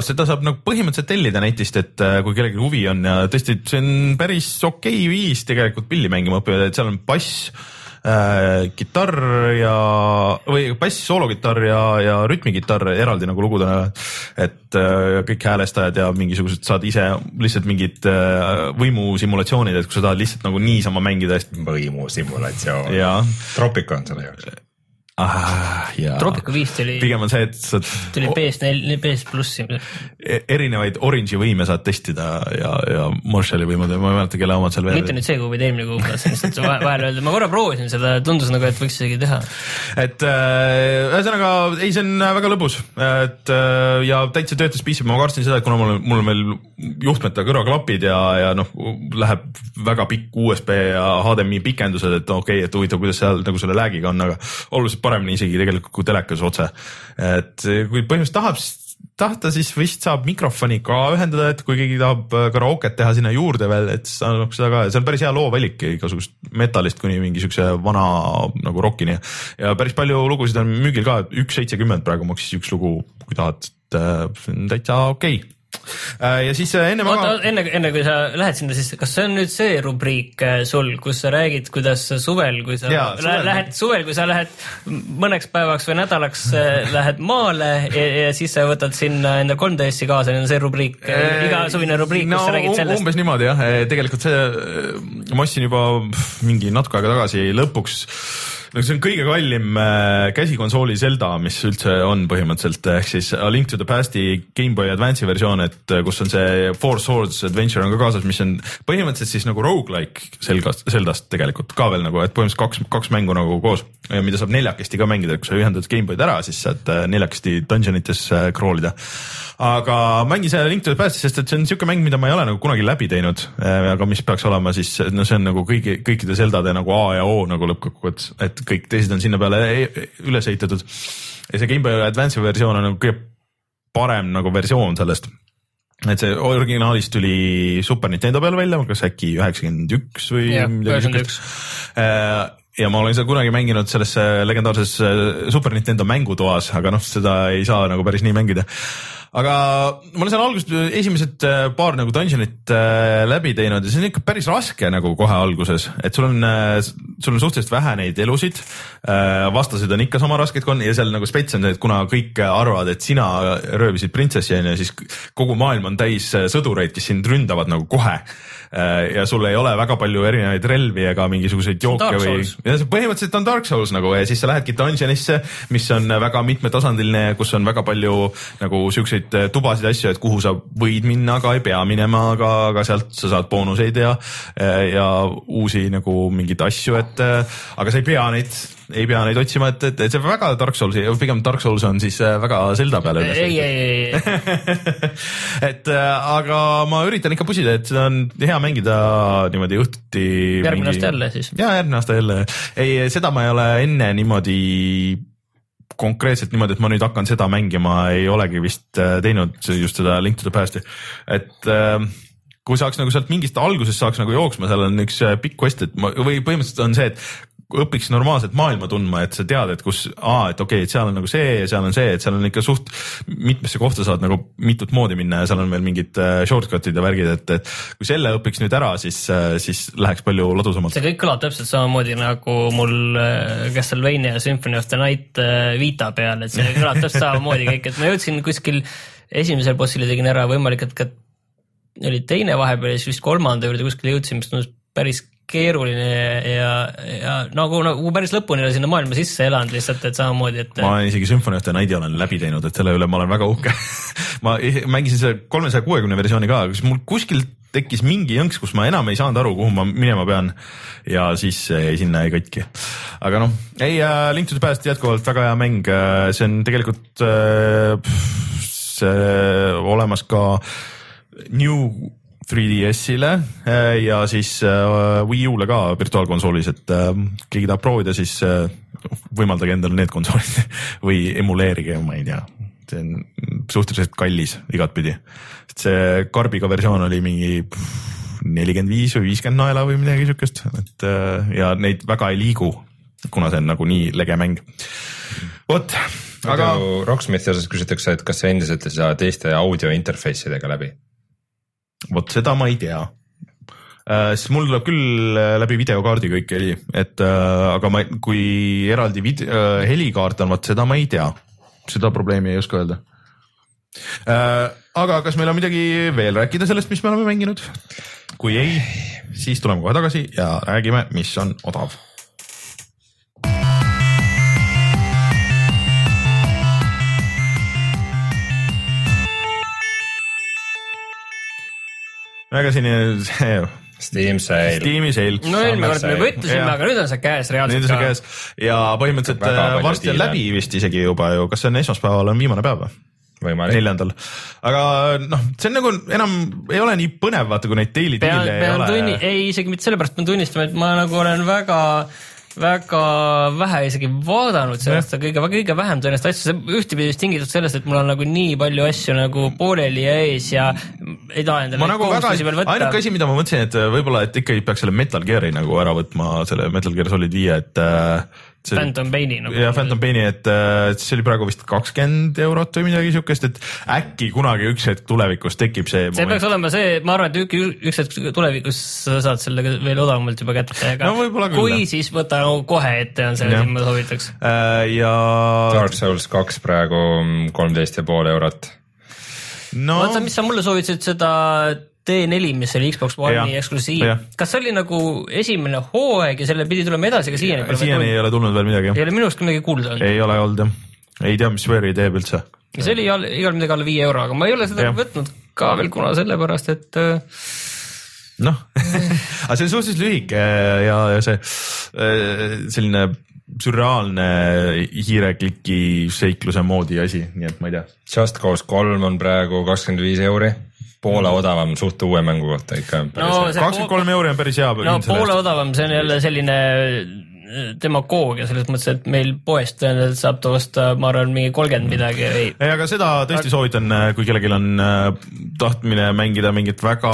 seda saab nagu põhimõtteliselt tellida netist, et äh, kui kellelgi huvi on ja tõesti, see on päris okei okay viis tegelikult pilli mängima õppida, et seal on bass äh, kitarr ja või bass, soolokitarr ja, ja rütmikitarr eraldi nagu lugudena. et äh, kõik häälestajad ja mingisugused saad ise lihtsalt mingid äh, võimusimulatsioonid, et kui sa tahad lihtsalt nagu niisama mängida võimusimulatsioon. Tropico on selle jaoks ah,. Tropico viis tuli, pigem on see, et sa tuli PS4, PS plussi. erinevaid Orange'i võime saad testida ja, ja Marshalli võimud ja ma ei mäleta, kelle omad seal veel mitte nüüd see kuu, vaid eelmine kuu, tahtsin lihtsalt vahe- vahele öelda, ma korra proovisin seda, tundus nagu, et võiks isegi teha. et äh, ühesõnaga ei, see on väga lõbus, et äh, ja täitsa töötas piisavalt, ma kartsin seda, et kuna mul, mul on veel juhtmeta kõrvaklapid ja, ja noh, läheb väga pikk USB ja HDMI pikendused, et okei okay,, et huvitav, kuidas seal nagu selle lag'iga on, aga oluliselt paremini isegi tegelikult kui telekas otse. et kui põhimõtteliselt tahab, tahta, siis vist saab mikrofoni ka ühendada, et kui keegi tahab karaoket teha sinna juurde veel, et siis annaks seda ka, see on päris hea loovalik igasugust metallist kuni mingi siukse vana nagu rockini. ja päris palju lugusid on müügil ka, üks seitsekümmend praegu maksis üks lugu, kui tahad, et äh, see on täitsa okei okay ja siis enne oota maga..., enne, enne kui sa lähed sinna, siis kas see on nüüd see rubriik äh, sul, kus sa räägid, kuidas suvel, kui sa Jaa, suvel. lähed suvel, kui sa lähed mõneks päevaks või nädalaks äh, lähed maale ja, ja siis sa võtad sinna enda 3DS-i kaasa, see on see rubriik äh,, igasugune rubriik no,, kus sa räägid sellest. umbes niimoodi jah, tegelikult see, ma ostsin juba mingi natuke aega tagasi lõpuks no see on kõige kallim äh, käsikonsooli Zelda, mis üldse on põhimõtteliselt, ehk siis A Link to the Past'i GameBoy Advance'i versioon, et äh, kus on see Four Swords Adventure on ka kaasas, mis on põhimõtteliselt siis nagu rogu-like Zelgast, Zeldast tegelikult ka veel nagu, et põhimõtteliselt kaks, kaks mängu nagu koos, mida saab neljakesti ka mängida, kui sa ühendad GameBoy'd ära, siis saad äh, neljakesti dungeon ites crawl ida aga mängin selle Link to the Past'i, sest et see on niisugune mäng, mida ma ei ole nagu kunagi läbi teinud, aga mis peaks olema siis, no see on nagu kõigi, kõikide Zeldade nagu A ja O nagu lõppkokkuvõttes, et kõik teised on sinna peale e-, üles ehitatud. ja see GameBoy Advance'i versioon on nagu kõige parem nagu versioon sellest et see originaalis tuli Super Nintendo peale välja, kas äkki üheksakümmend üks või midagi siukest. Äh, ja ma olen seda kunagi mänginud selles legendaarses Super Nintendo mängutoas, aga noh, seda ei saa nagu päris nii mängida aga ma olen seal algusest esimesed äh, paar nagu dungeonit äh, läbi teinud ja see on ikka päris raske nagu kohe alguses, et sul on, äh, sul on suhteliselt vähe neid elusid. vastased on ikka sama rasked kui on ja seal nagu spets on see, et kuna kõik arvavad, et sina röövisid printsessi onju, siis kogu maailm on täis sõdureid, kes sind ründavad nagu kohe ja sul ei ole väga palju erinevaid relvi ega mingisuguseid jooke või, ja põhimõtteliselt on Dark Souls nagu ja siis sa lähedki dungeonisse, mis on väga mitmetasandiline, kus on väga palju nagu siukseid äh, tubasid, asju, et kuhu sa võid minna, aga ei pea minema, aga, aga sealt sa saad boonuseid ja, äh, ja uusi nagu mingeid asju, et aga sa ei pea neid ei pea neid otsima, et, et, et see väga Dark Soulsi, pigem Dark Souls on siis äh, väga Zelda peale üles. ei, ei, ei, ei et äh, aga ma üritan ikka pusida, et seda on hea mängida niimoodi õhtuti. järgmine aasta jälle siis? ja järgmine aasta jälle, ei, seda ma ei ole enne niimoodi konkreetselt niimoodi, et ma nüüd hakkan seda mängima, ei olegi vist äh, teinud just seda Link to the Past'i, et äh, kui saaks nagu sealt mingist algusest saaks nagu jooksma, seal on üks pikk quest, et ma või põhimõtteliselt on see, et õpiks normaalselt maailma tundma, et sa tead, et kus, aa, et okei okay,, et seal on nagu see ja seal on see, et seal on ikka suht mitmesse kohta saad nagu mitut moodi minna ja seal on veel mingid äh, shortcut'id ja värgid, et, et kui selle õpiks nüüd ära, siis, äh, siis läheks palju ladusamalt. see kõik kõlab täpselt samamoodi nagu mul äh, Castlevania Symphony of the Night Vita peal, et see kõlab täpselt samamoodi kõik, et ma jõudsin kuskil esimesel bossile tegin ära, võimalik, et ka oli teine vahepeal ja siis vist kolmanda juurde kuskile jõudsin, mis tundus päris keeruline ja, ja nagu, nagu päris lõpuni sinna maailma sisse elanud lihtsalt, et samamoodi, et. ma isegi the Night'i olen läbi teinud, et selle üle ma olen väga uhke ma mängisin selle kolmesaja kuuekümne versiooni ka, kus mul kuskil tekkis mingi jõnks, kus ma enam ei saanud aru, kuhu ma minema pean ja siis jäi sinna jäi katki. aga noh, ei äh, Link to the Past jätkuvalt väga hea mäng, äh, see on tegelikult äh, see olemas ka New 3DS-ile äh, ja siis äh, Wii U-le ka virtuaalkonsoolis, et äh, keegi tahab proovida, siis võimaldage endale need konsoolid või emuleerige, ma ei tea, see on suhteliselt kallis igatpidi. see karbiga versioon oli mingi nelikümmend viis või viiskümmend naela või midagi siukest, et ja neid väga ei liigu, kuna see on nagu nii lege mäng. vot, aga. Rocksmithi osas küsitakse, et kas sa endiselt ei saa teiste audio interface idega läbi vot seda ma ei tea. siis mul tuleb küll äh, läbi videokaardi kõik heli, et äh, aga ma, kui eraldi vid- äh,, helikaart on, vot seda ma ei tea. seda probleemi ei oska öelda äh,. aga kas meil on midagi veel rääkida sellest, mis me oleme mänginud? kui ei, siis tuleme kohe tagasi ja räägime, mis on odav väga selline see Steam Sale. Steam'i sale. no eelmine kord me juba ütlesime, aga nüüd on see käes nüüd reaalselt on see käes ja põhimõtteliselt äh, varsti on läbi vist isegi juba ju, kas see on esmaspäeval on viimane päev või? võimalik. neljandal, aga noh, see on nagu enam ei ole nii põnev, vaata kui neid daily deal'e ei ole. ei isegi mitte sellepärast pean tunnistama, et ma nagu olen väga väga vähe isegi vaadanud see aasta kõige, kõige vähem tõenäoliselt asju, see ühtepidi vist tingitud sellest, et mul on nagu nii palju asju nagu pooleli ja ees ja ei taha endale neid nagu kohustusi veel võtta ainuke. asi, mida ma mõtlesin, et võib-olla, et ikkagi peaks selle Metal Gear'i nagu ära võtma, selle Metal Gear Solid viie, et äh, see, Phantom Paini nagu. ja Phantom Paini, et äh, see oli praegu vist kakskümmend eurot või midagi siukest, et äkki kunagi üks hetk tulevikus tekib see, see peaks olema see, ma arvan, et ük, üks hetk tulevikus sa saad sellega veel odavamalt juba kätte, aga No kui jah. siis võta nagu kohe ette on see Jah. asi, ma soovitaks. äh, ja Dark Souls kaks praegu kolmteist ja pool eurot. no vaata, mis sa mulle soovitasid seda T4, mis oli Xbox One'i eksklusiiv kas see oli nagu esimene hooaeg ja selle pidi tulema edasi, aga siiani pole siiani ei ole tulnud veel midagi ei ole minu arust ka midagi kuulda olnud. ei ole olnud jah, ei tea, mis Sweari teeb üldse. see oli all- igal midagi alla viie euro, aga ma ei ole seda Jah. võtnud ka veel, kuna sellepärast, et äh, noh, aga see on suhteliselt lühike ja, ja see äh, selline sürreaalne hiirekliki seikluse moodi asi, nii et ma ei tea. Just Cause kolm on praegu kakskümmend viis euri, poole odavam suht uue mängu kohta ikka. kakskümmend kolm euri on päris hea. no poole odavam, see on jälle selline demagoogia selles mõttes, et meil poest tõenäoliselt saab ta osta, ma arvan, mingi kolmkümmend midagi või ei, aga seda tõesti soovitan, kui kellelgi on äh, tahtmine mängida mingit väga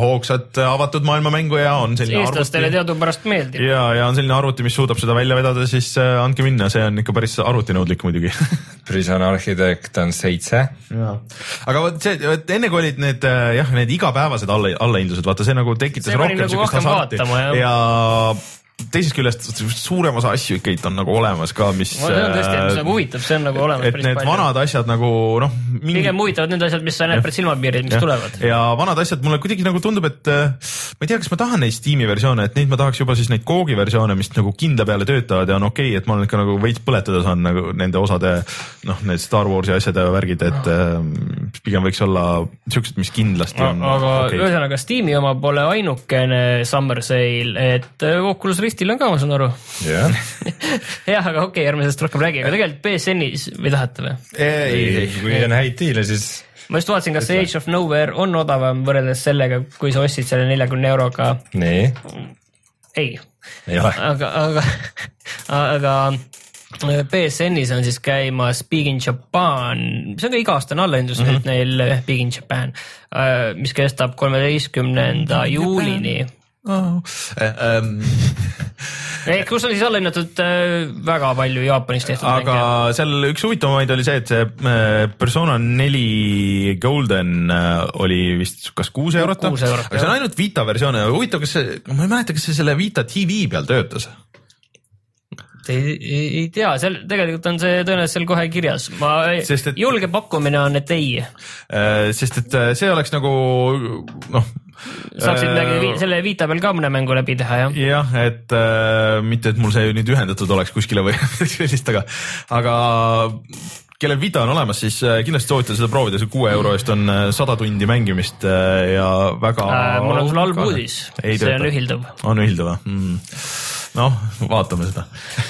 hoogsat äh, avatud maailma mängu ja on selline eestlastele teadupärast meeldib. ja, ja on selline arvuti, mis suudab seda välja vedada, siis äh, andke minna, see on ikka päris arvutinõudlik muidugi. Prison Architect on seitse. aga vot see, vot enne kui olid need äh, jah, need igapäevased alla, allahindlused, vaata see nagu tekitas See rohkem nagu siukest hasarti. ja teisest küljest suurem osa asju ikkagi on nagu olemas ka, mis. see on tõesti, mis nagu huvitab, see on nagu olemas et need palju. vanad asjad nagu noh. pigem huvitavad need asjad, mis sa näed päris silmapiiril, mis tulevad. ja vanad asjad mulle kuidagi nagu tundub, et äh, ma ei tea, kas ma tahan neid Steam'i versioone, et neid ma tahaks juba siis neid Googi versioone, mis nagu kindla peale töötavad ja on okei okay,, et ma olen ikka nagu veits põletada saan nagu nende osade noh, need Star Warsi asjad ja värgid, et äh, pigem võiks olla siuksed, mis kindlasti on aga okei. ühesõnaga Steam'i oma pole ainukene summer sale, et Oculus Ristil on ka, ma saan aru. jah, jah, aga okei okay,, ärme sellest rohkem räägi, aga tegelikult BSN-is või tahate või? ei, ei, kui on häid diile, siis ma just vaatasin, kas see Age of Nowhere on odavam võrreldes sellega, kui sa ostsid selle neljakümne euroga. nii, ei, aga, aga, aga äh, BSN-is on siis käimas Big in Japan, see on ka iga-aastane allahindlus mm -hmm. neil äh, Big in Japan, mis kestab kolmeteistkümnenda juulini. oh.. Ähm, kus on siis allahinnatud äh, väga palju Jaapanis tehtud aga mänge. seal üks huvitavamaid oli see, et see äh, Persona neli Golden oli vist kas kuus eurot, aga see on ainult Vita versioon ja huvitav, kas see, ma ei mäleta, kas see selle Vita tv peal töötas ei, ei, ei tea, seal tegelikult on see tõenäoliselt seal kohe kirjas, ma et- julge pakkumine on, et ei, sest et see oleks nagu noh. Saaksid midagi vi- selle Vita peal ka mõne mängu läbi teha, jah. jah, et äh, mitte, et mul see nüüd ühendatud oleks kuskile või midagi sellist, aga, aga kellel Vita on olemas, siis äh, kindlasti soovitan seda proovida, see kuue euro eest on äh, sada tundi mängimist äh, ja väga Äh, mul on sulle halb uudis, see on tööta. ühildav. on ühildav või mm.? noh, vaatame seda.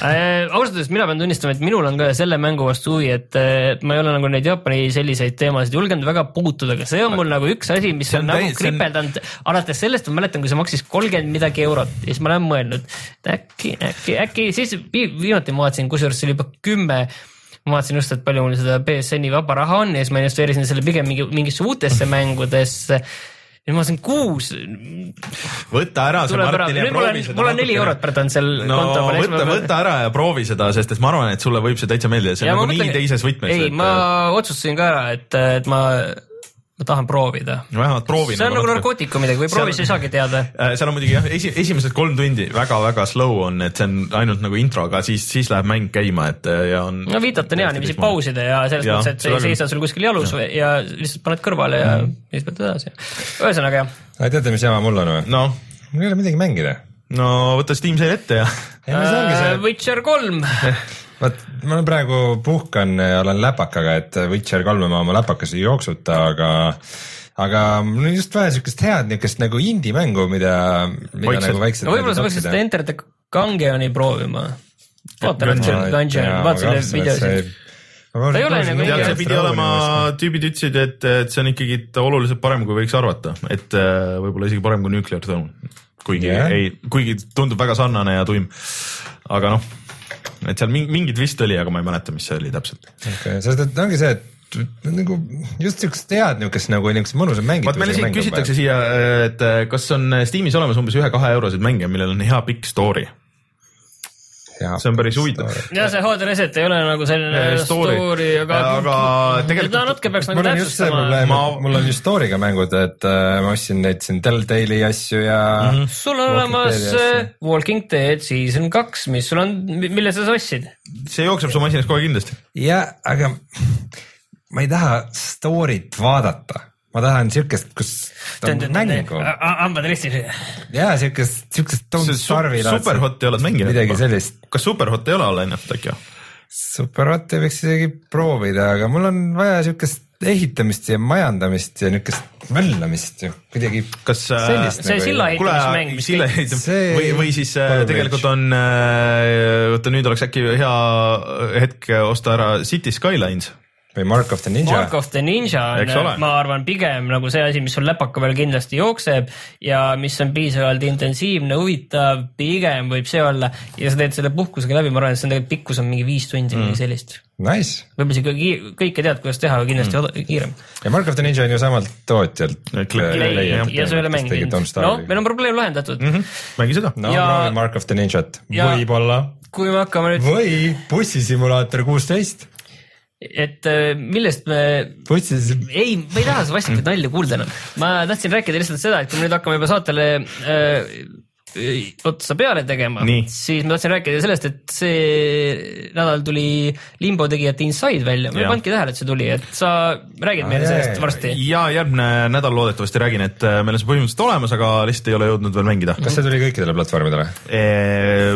Äh, ausalt öeldes mina pean tunnistama, et minul on ka selle mängu vastu huvi, et äh, ma ei ole nagu neid Jaapani selliseid teemasid julgenud väga puutuda, aga see on mul nagu üks asi, mis See on, on nagu see on- kripeldanud, alates sellest ma mäletan, kui see maksis kolmkümmend midagi eurot ja siis ma olen mõelnud, et äkki, äkki, äkki siis vi- viimati ma vaatasin, kusjuures see oli juba kümme ma vaatasin just, et palju mul seda BSN-i vaba raha on ja siis ma investeerisin selle pigem mingi, mingisse uutesse mängudesse. Ja ma vaatasin kuus, võta ära see Martin ja proovi, seda mul on neli eurot praegu on seal no konto peal. võta, võta ära ja proovi seda, sest et ma arvan, et sulle võib see täitsa meeldida, see on Ja nagu ma nii mõtlen- teises võtmes. ei, ma otsustasin ka ära, et, et ma, ma tahan proovida. vähemalt proovin. see on nagu narkootikum midagi, kui ei proovi, siis ei saagi teada. Äh, seal on muidugi jah, esi, esimesed kolm tundi väga-väga slow on, et see on ainult nagu intro, aga siis, siis läheb mäng käima, et äh, ja on. no viitat on hea niiviisi. pausida ja selles Jaa, mõttes, et see ei seisa sul kuskil jalus ja, ja lihtsalt paned kõrvale ja siis pead edasi. ühesõnaga jah, aga teate, mis jama mul on või? noh, mul ei ole midagi mängida. no võta Steam Sale ette ja no Äh,, Witcher kolm, vot ma praegu puhkan ja olen läpakaga, et Witcher kolme ma oma läpakas ei jooksuta, aga aga mul on just vaja siukest head niukest nagu indie-mängu, mida, mida Vaikselt. nagu vaikselt. no võib-olla sa peaksid seda Enter the Gungeoni proovima. vaata Gungeon. natuke Gungeon, vaata selle videosid. Ta ei ole nagu tead, see pidi olema, tüübid ütlesid, et, et see on ikkagi oluliselt parem, kui võiks arvata, et äh, võib-olla isegi parem kui Nuclear Throne. kuigi yeah. ei, kuigi tundub väga sarnane ja tuim. aga noh, et seal mingi, mingi twist oli, aga ma ei mäleta, mis see oli täpselt. okay,. sest et ongi see, et nagu just siukest head niukest nagu niukest mõnusat mängitust. vaat meile siin küsitakse siia, et kas on Steamis olemas umbes ühe-kahe euroseid mänge, millel on hea pikk story, see on päris huvitav. ja see HD Reset ei ole nagu selline story. story, aga. Aga tegelikult- ta natuke peaks nagu täpsustama Ma- mul on just story'ga mängud, et äh, ma ostsin neid siin Telltale'i asju ja mm. -hmm. sul on Walking olemas äh, Walking Dead Season kaks, mis sul on, mille sa ostsid? see jookseb su masinas kohe kindlasti. ja, aga ma ei taha story't vaadata, ma tahan siukest, kus ta on mängu hambad ristis. ja siukest, siukest Don't Starve'i Superhot ei oled mänginud? midagi sellist. kas Superhot ei ole alla hinnatud äkki või? Superhot ei võiks isegi proovida, aga mul on vaja siukest ehitamist ja majandamist ja niukest möllamist ju kuidagi. kas äh, Sellist see nagu ei- silla ehitamismäng, mis silla ehitab See- või, või siis äh, Palun, tegelikult on, oota nüüd oleks äkki hea hetk osta ära City Skylines. Või Mark of the Ninja. Mark of the Ninja on, ma arvan, pigem nagu see asi, mis sul läpaka peal kindlasti jookseb ja mis on piisavalt intensiivne, huvitav, pigem võib see olla ja sa teed selle puhkusega läbi, ma arvan, et see on tegelikult pikkus on mingi viis tundi või mm. sellist. Nice võib-olla isegi kõike tead, kuidas teha, aga kindlasti mm. kiirem. ja Mark of the Ninja on ju samalt tootjalt. Ja sa ei ole mänginud. no meil on probleem lahendatud mm. -hmm. mängi seda. no Ja- proovi Mark of the Ninjat, Ja- võib-olla. kui me hakkame nüüd, või bussisimulaator kuusteist. Et äh, millest me bussis, ei, ma ei taha seda vastikat nalja kuulda enam. ma tahtsin rääkida lihtsalt seda, et kui me nüüd hakkame juba saatele äh, otsa peale tegema siis ma tahtsin rääkida sellest, et see nädal tuli Limbo tegijate Inside välja, ma ei pannudki tähele, et see tuli, et sa räägid meile sellest varsti. ja järgmine nädal loodetavasti räägin, et äh, meil on see põhimõtteliselt olemas, aga lihtsalt ei ole jõudnud veel mängida. kas see tuli kõikidele platvormidele?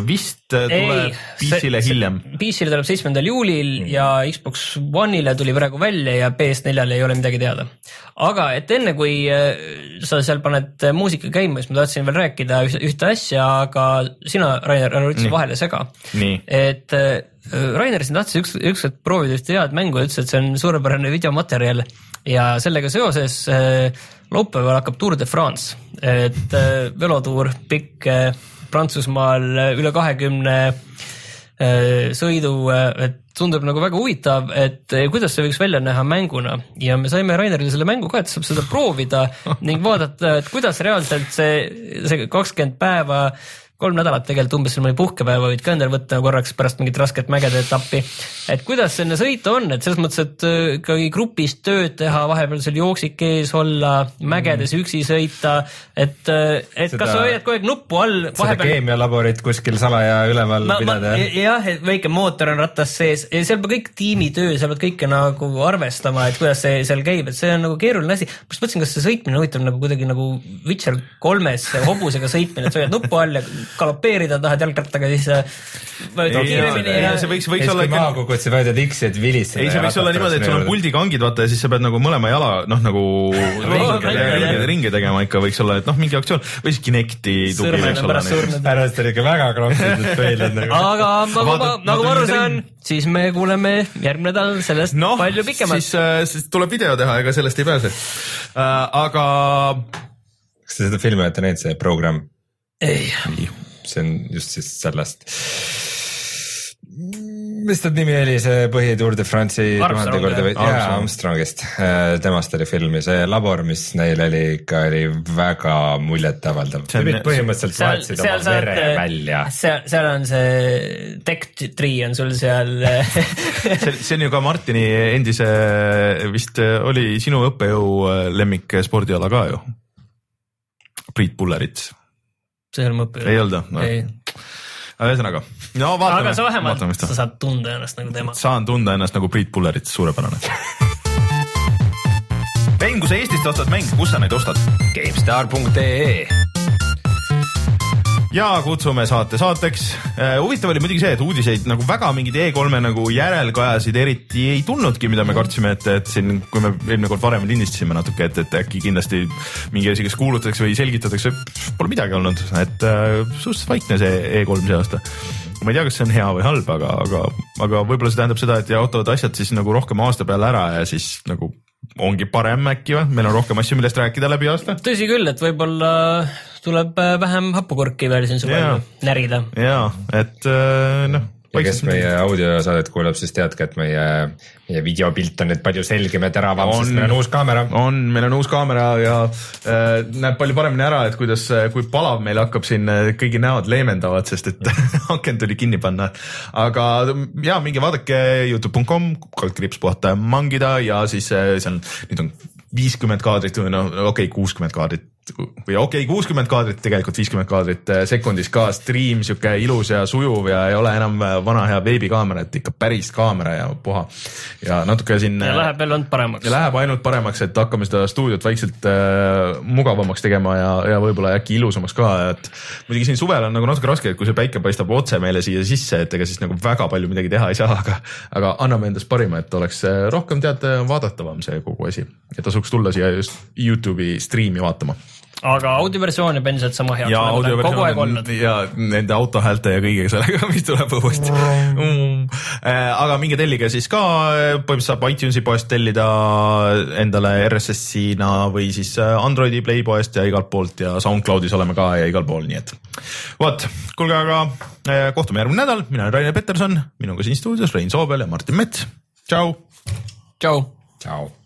vist äh, tuleb PC-le hiljem. PC-le tuleb seitsmendal juulil Mm. ja Xbox One'ile tuli praegu välja ja PS4-le ei ole midagi teada. aga et enne kui äh, sa seal paned äh, muusika käima, siis ma tahtsin veel rääkida ühte, asja, aga sina, Rainer, ära üldse vahele sega. Et äh, Rainer siin tahtis üks, ükskord proovida ühte head mängu ja ütles, et see on suurepärane videomaterjal ja sellega seoses äh, laupäeval hakkab Tour de France, et äh, velotuur pikk äh, Prantsusmaal äh, üle kahekümne äh, sõidu, et tundub nagu väga huvitav, et äh, kuidas see võiks välja näha mänguna. Ja me saime Rainerile selle mängu ka, et saab seda proovida ning vaadata, et kuidas reaalselt see, see kakskümmend päeva kolm nädalat tegelikult umbes seal mõni puhkepäeva võid ka endale võtta korraks pärast mingit rasket mägede etappi. et kuidas see enne sõita on, et selles mõttes, et äh, ikkagi grupis tööd teha, vahepeal seal jooksik ees olla, mägedes mm. üksi sõita, et, et Seda- kas sa hoiad kogu aeg nuppu all, seda vahepeal keemialaborit kuskil salaja üleval ma, pidada. jah, et väike mootor on ratas sees, seal peab kõik tiimitöö, seal peab kõike nagu arvestama, et kuidas see seal käib, et see on nagu keeruline asi. ma just mõtlesin, kas see sõitmine huvitav nagu kuidagi nagu Witcher kolmes hobusega sõitmine, et sa hoiad nuppu all ja galopeerida tahad jalgrattaga, siis vajutad kiiremini ei, ja see võiks, võiks siis olla ikka maha kukud, sa vajutad X-i, et vilistada. ei, see võiks olla niimoodi, et sul on puldikangid, vaata ja siis sa pead nagu mõlema jala noh, nagu ringe, ringe, ringe tegema ikka võiks olla, et noh, mingi aktsioon või siis Kinecti tugi võiks olla pärast oli ikka väga krompsitud peilid nagu. aga nagu ma, nagu ma aru saan siis me kuuleme järgmine nädal sellest no, palju pikemalt. siis, siis tuleb video teha, ega sellest ei pääse uh,. aga kas te seda filmi olete näinud, see programm? ei, see on just siis sellest. mis ta nimi oli, see põhi Tour de France'i tuhande korda või, jaa Armstrong. Armstrongist, temast oli filmi, see labor, mis neil oli ikka oli väga muljetavaldav. Põhimõtteliselt seal, vahetasid oma saad vere, välja. seal, seal on see tech tree on sul seal see, see on ju ka Martini endise vist oli sinu õppejõu lemmik spordiala ka ju. Priit Pullerits, see on mu õppejõud. ei olnud või ei, ühesõnaga, no vaatame. aga sa vähemalt, sa saad tunda ennast nagu tema. saan tunda ennast nagu Priit Pullerits, suurepärane. Rein, kui sa Eestist ostad mänge, kus sa neid ostad? GameStar.ee ja kutsume saate saateks. huvitav oli muidugi see, et uudiseid nagu väga mingeid E3-e nagu järelkajasid eriti ei tulnudki, mida me kartsime, et, et siin, kui me eelmine kord varem lindistasime natuke, et, et äkki kindlasti mingi asi, kas kuulutatakse või selgitatakse, pole midagi olnud, et äh, suhteliselt vaikne see E3 see aasta ma ei tea, kas see on hea või halb, aga, aga, aga võib-olla see tähendab seda, et jaotavad asjad siis nagu rohkem aasta peale ära ja siis nagu ongi parem äkki või, meil on rohkem asju, millest rääkida läbi aasta. tõsi küll, et võib-olla tuleb äh, vähem hapukurki veel siin suvel Jaa. närida. ja et äh, noh. ja kes meie audiosaadet kuulab, siis teadke, et meie, meie videopilt on nüüd palju selgem ja teravam, sest meil on uus kaamera. on, meil on uus kaamera ja äh, näeb palju paremini ära, et kuidas, kui palav meil hakkab siin, kõigi näod leemendavad, sest et aken tuli kinni panna. aga ja minge vaadake Youtube.com, kaldkriips puhata ja mangida ja siis äh, seal nüüd on viiskümmend kaadrit või no okei okay,, kuuskümmend kaadrit või okei okay,, kuuskümmend kaadrit, tegelikult viiskümmend kaadrit äh, sekundis ka stream sihuke ilus ja sujuv ja ei ole enam äh, vana hea veebikaamera, et ikka päris kaamera ja puha. ja natuke siin. ja läheb veel ainult paremaks läheb ainult paremaks, et hakkame seda stuudiot vaikselt äh, mugavamaks tegema ja, ja võib-olla äkki ilusamaks ka, et muidugi siin suvel on nagu natuke raske, et kui see päike paistab otse meile siia sisse, et ega siis nagu väga palju midagi teha ei saa, aga, aga anname endast parima, et oleks äh, rohkem tead vaadatavam see kogu asi ja tasuks tulla siia just Youtube'i striimi vaatama. Aga audioversioon jääb endiselt sama heaks, ja ta on kogu aeg audioversioon olnud. ja nende autohäälte ja kõigega sellega, mis tuleb õuest mm.. aga minge tellige siis ka, põhimõtteliselt saab iTunesi poest tellida endale RSS-ina või siis äh, Androidi Play poest ja igalt poolt ja SoundCloudis oleme ka ja igal pool, nii et vot, kuulge, aga äh, kohtume järgmine nädal, mina olen Rainer Peterson, minuga siin stuudios Rein Soobel ja Martin Mets, tšau. tšau. tšau.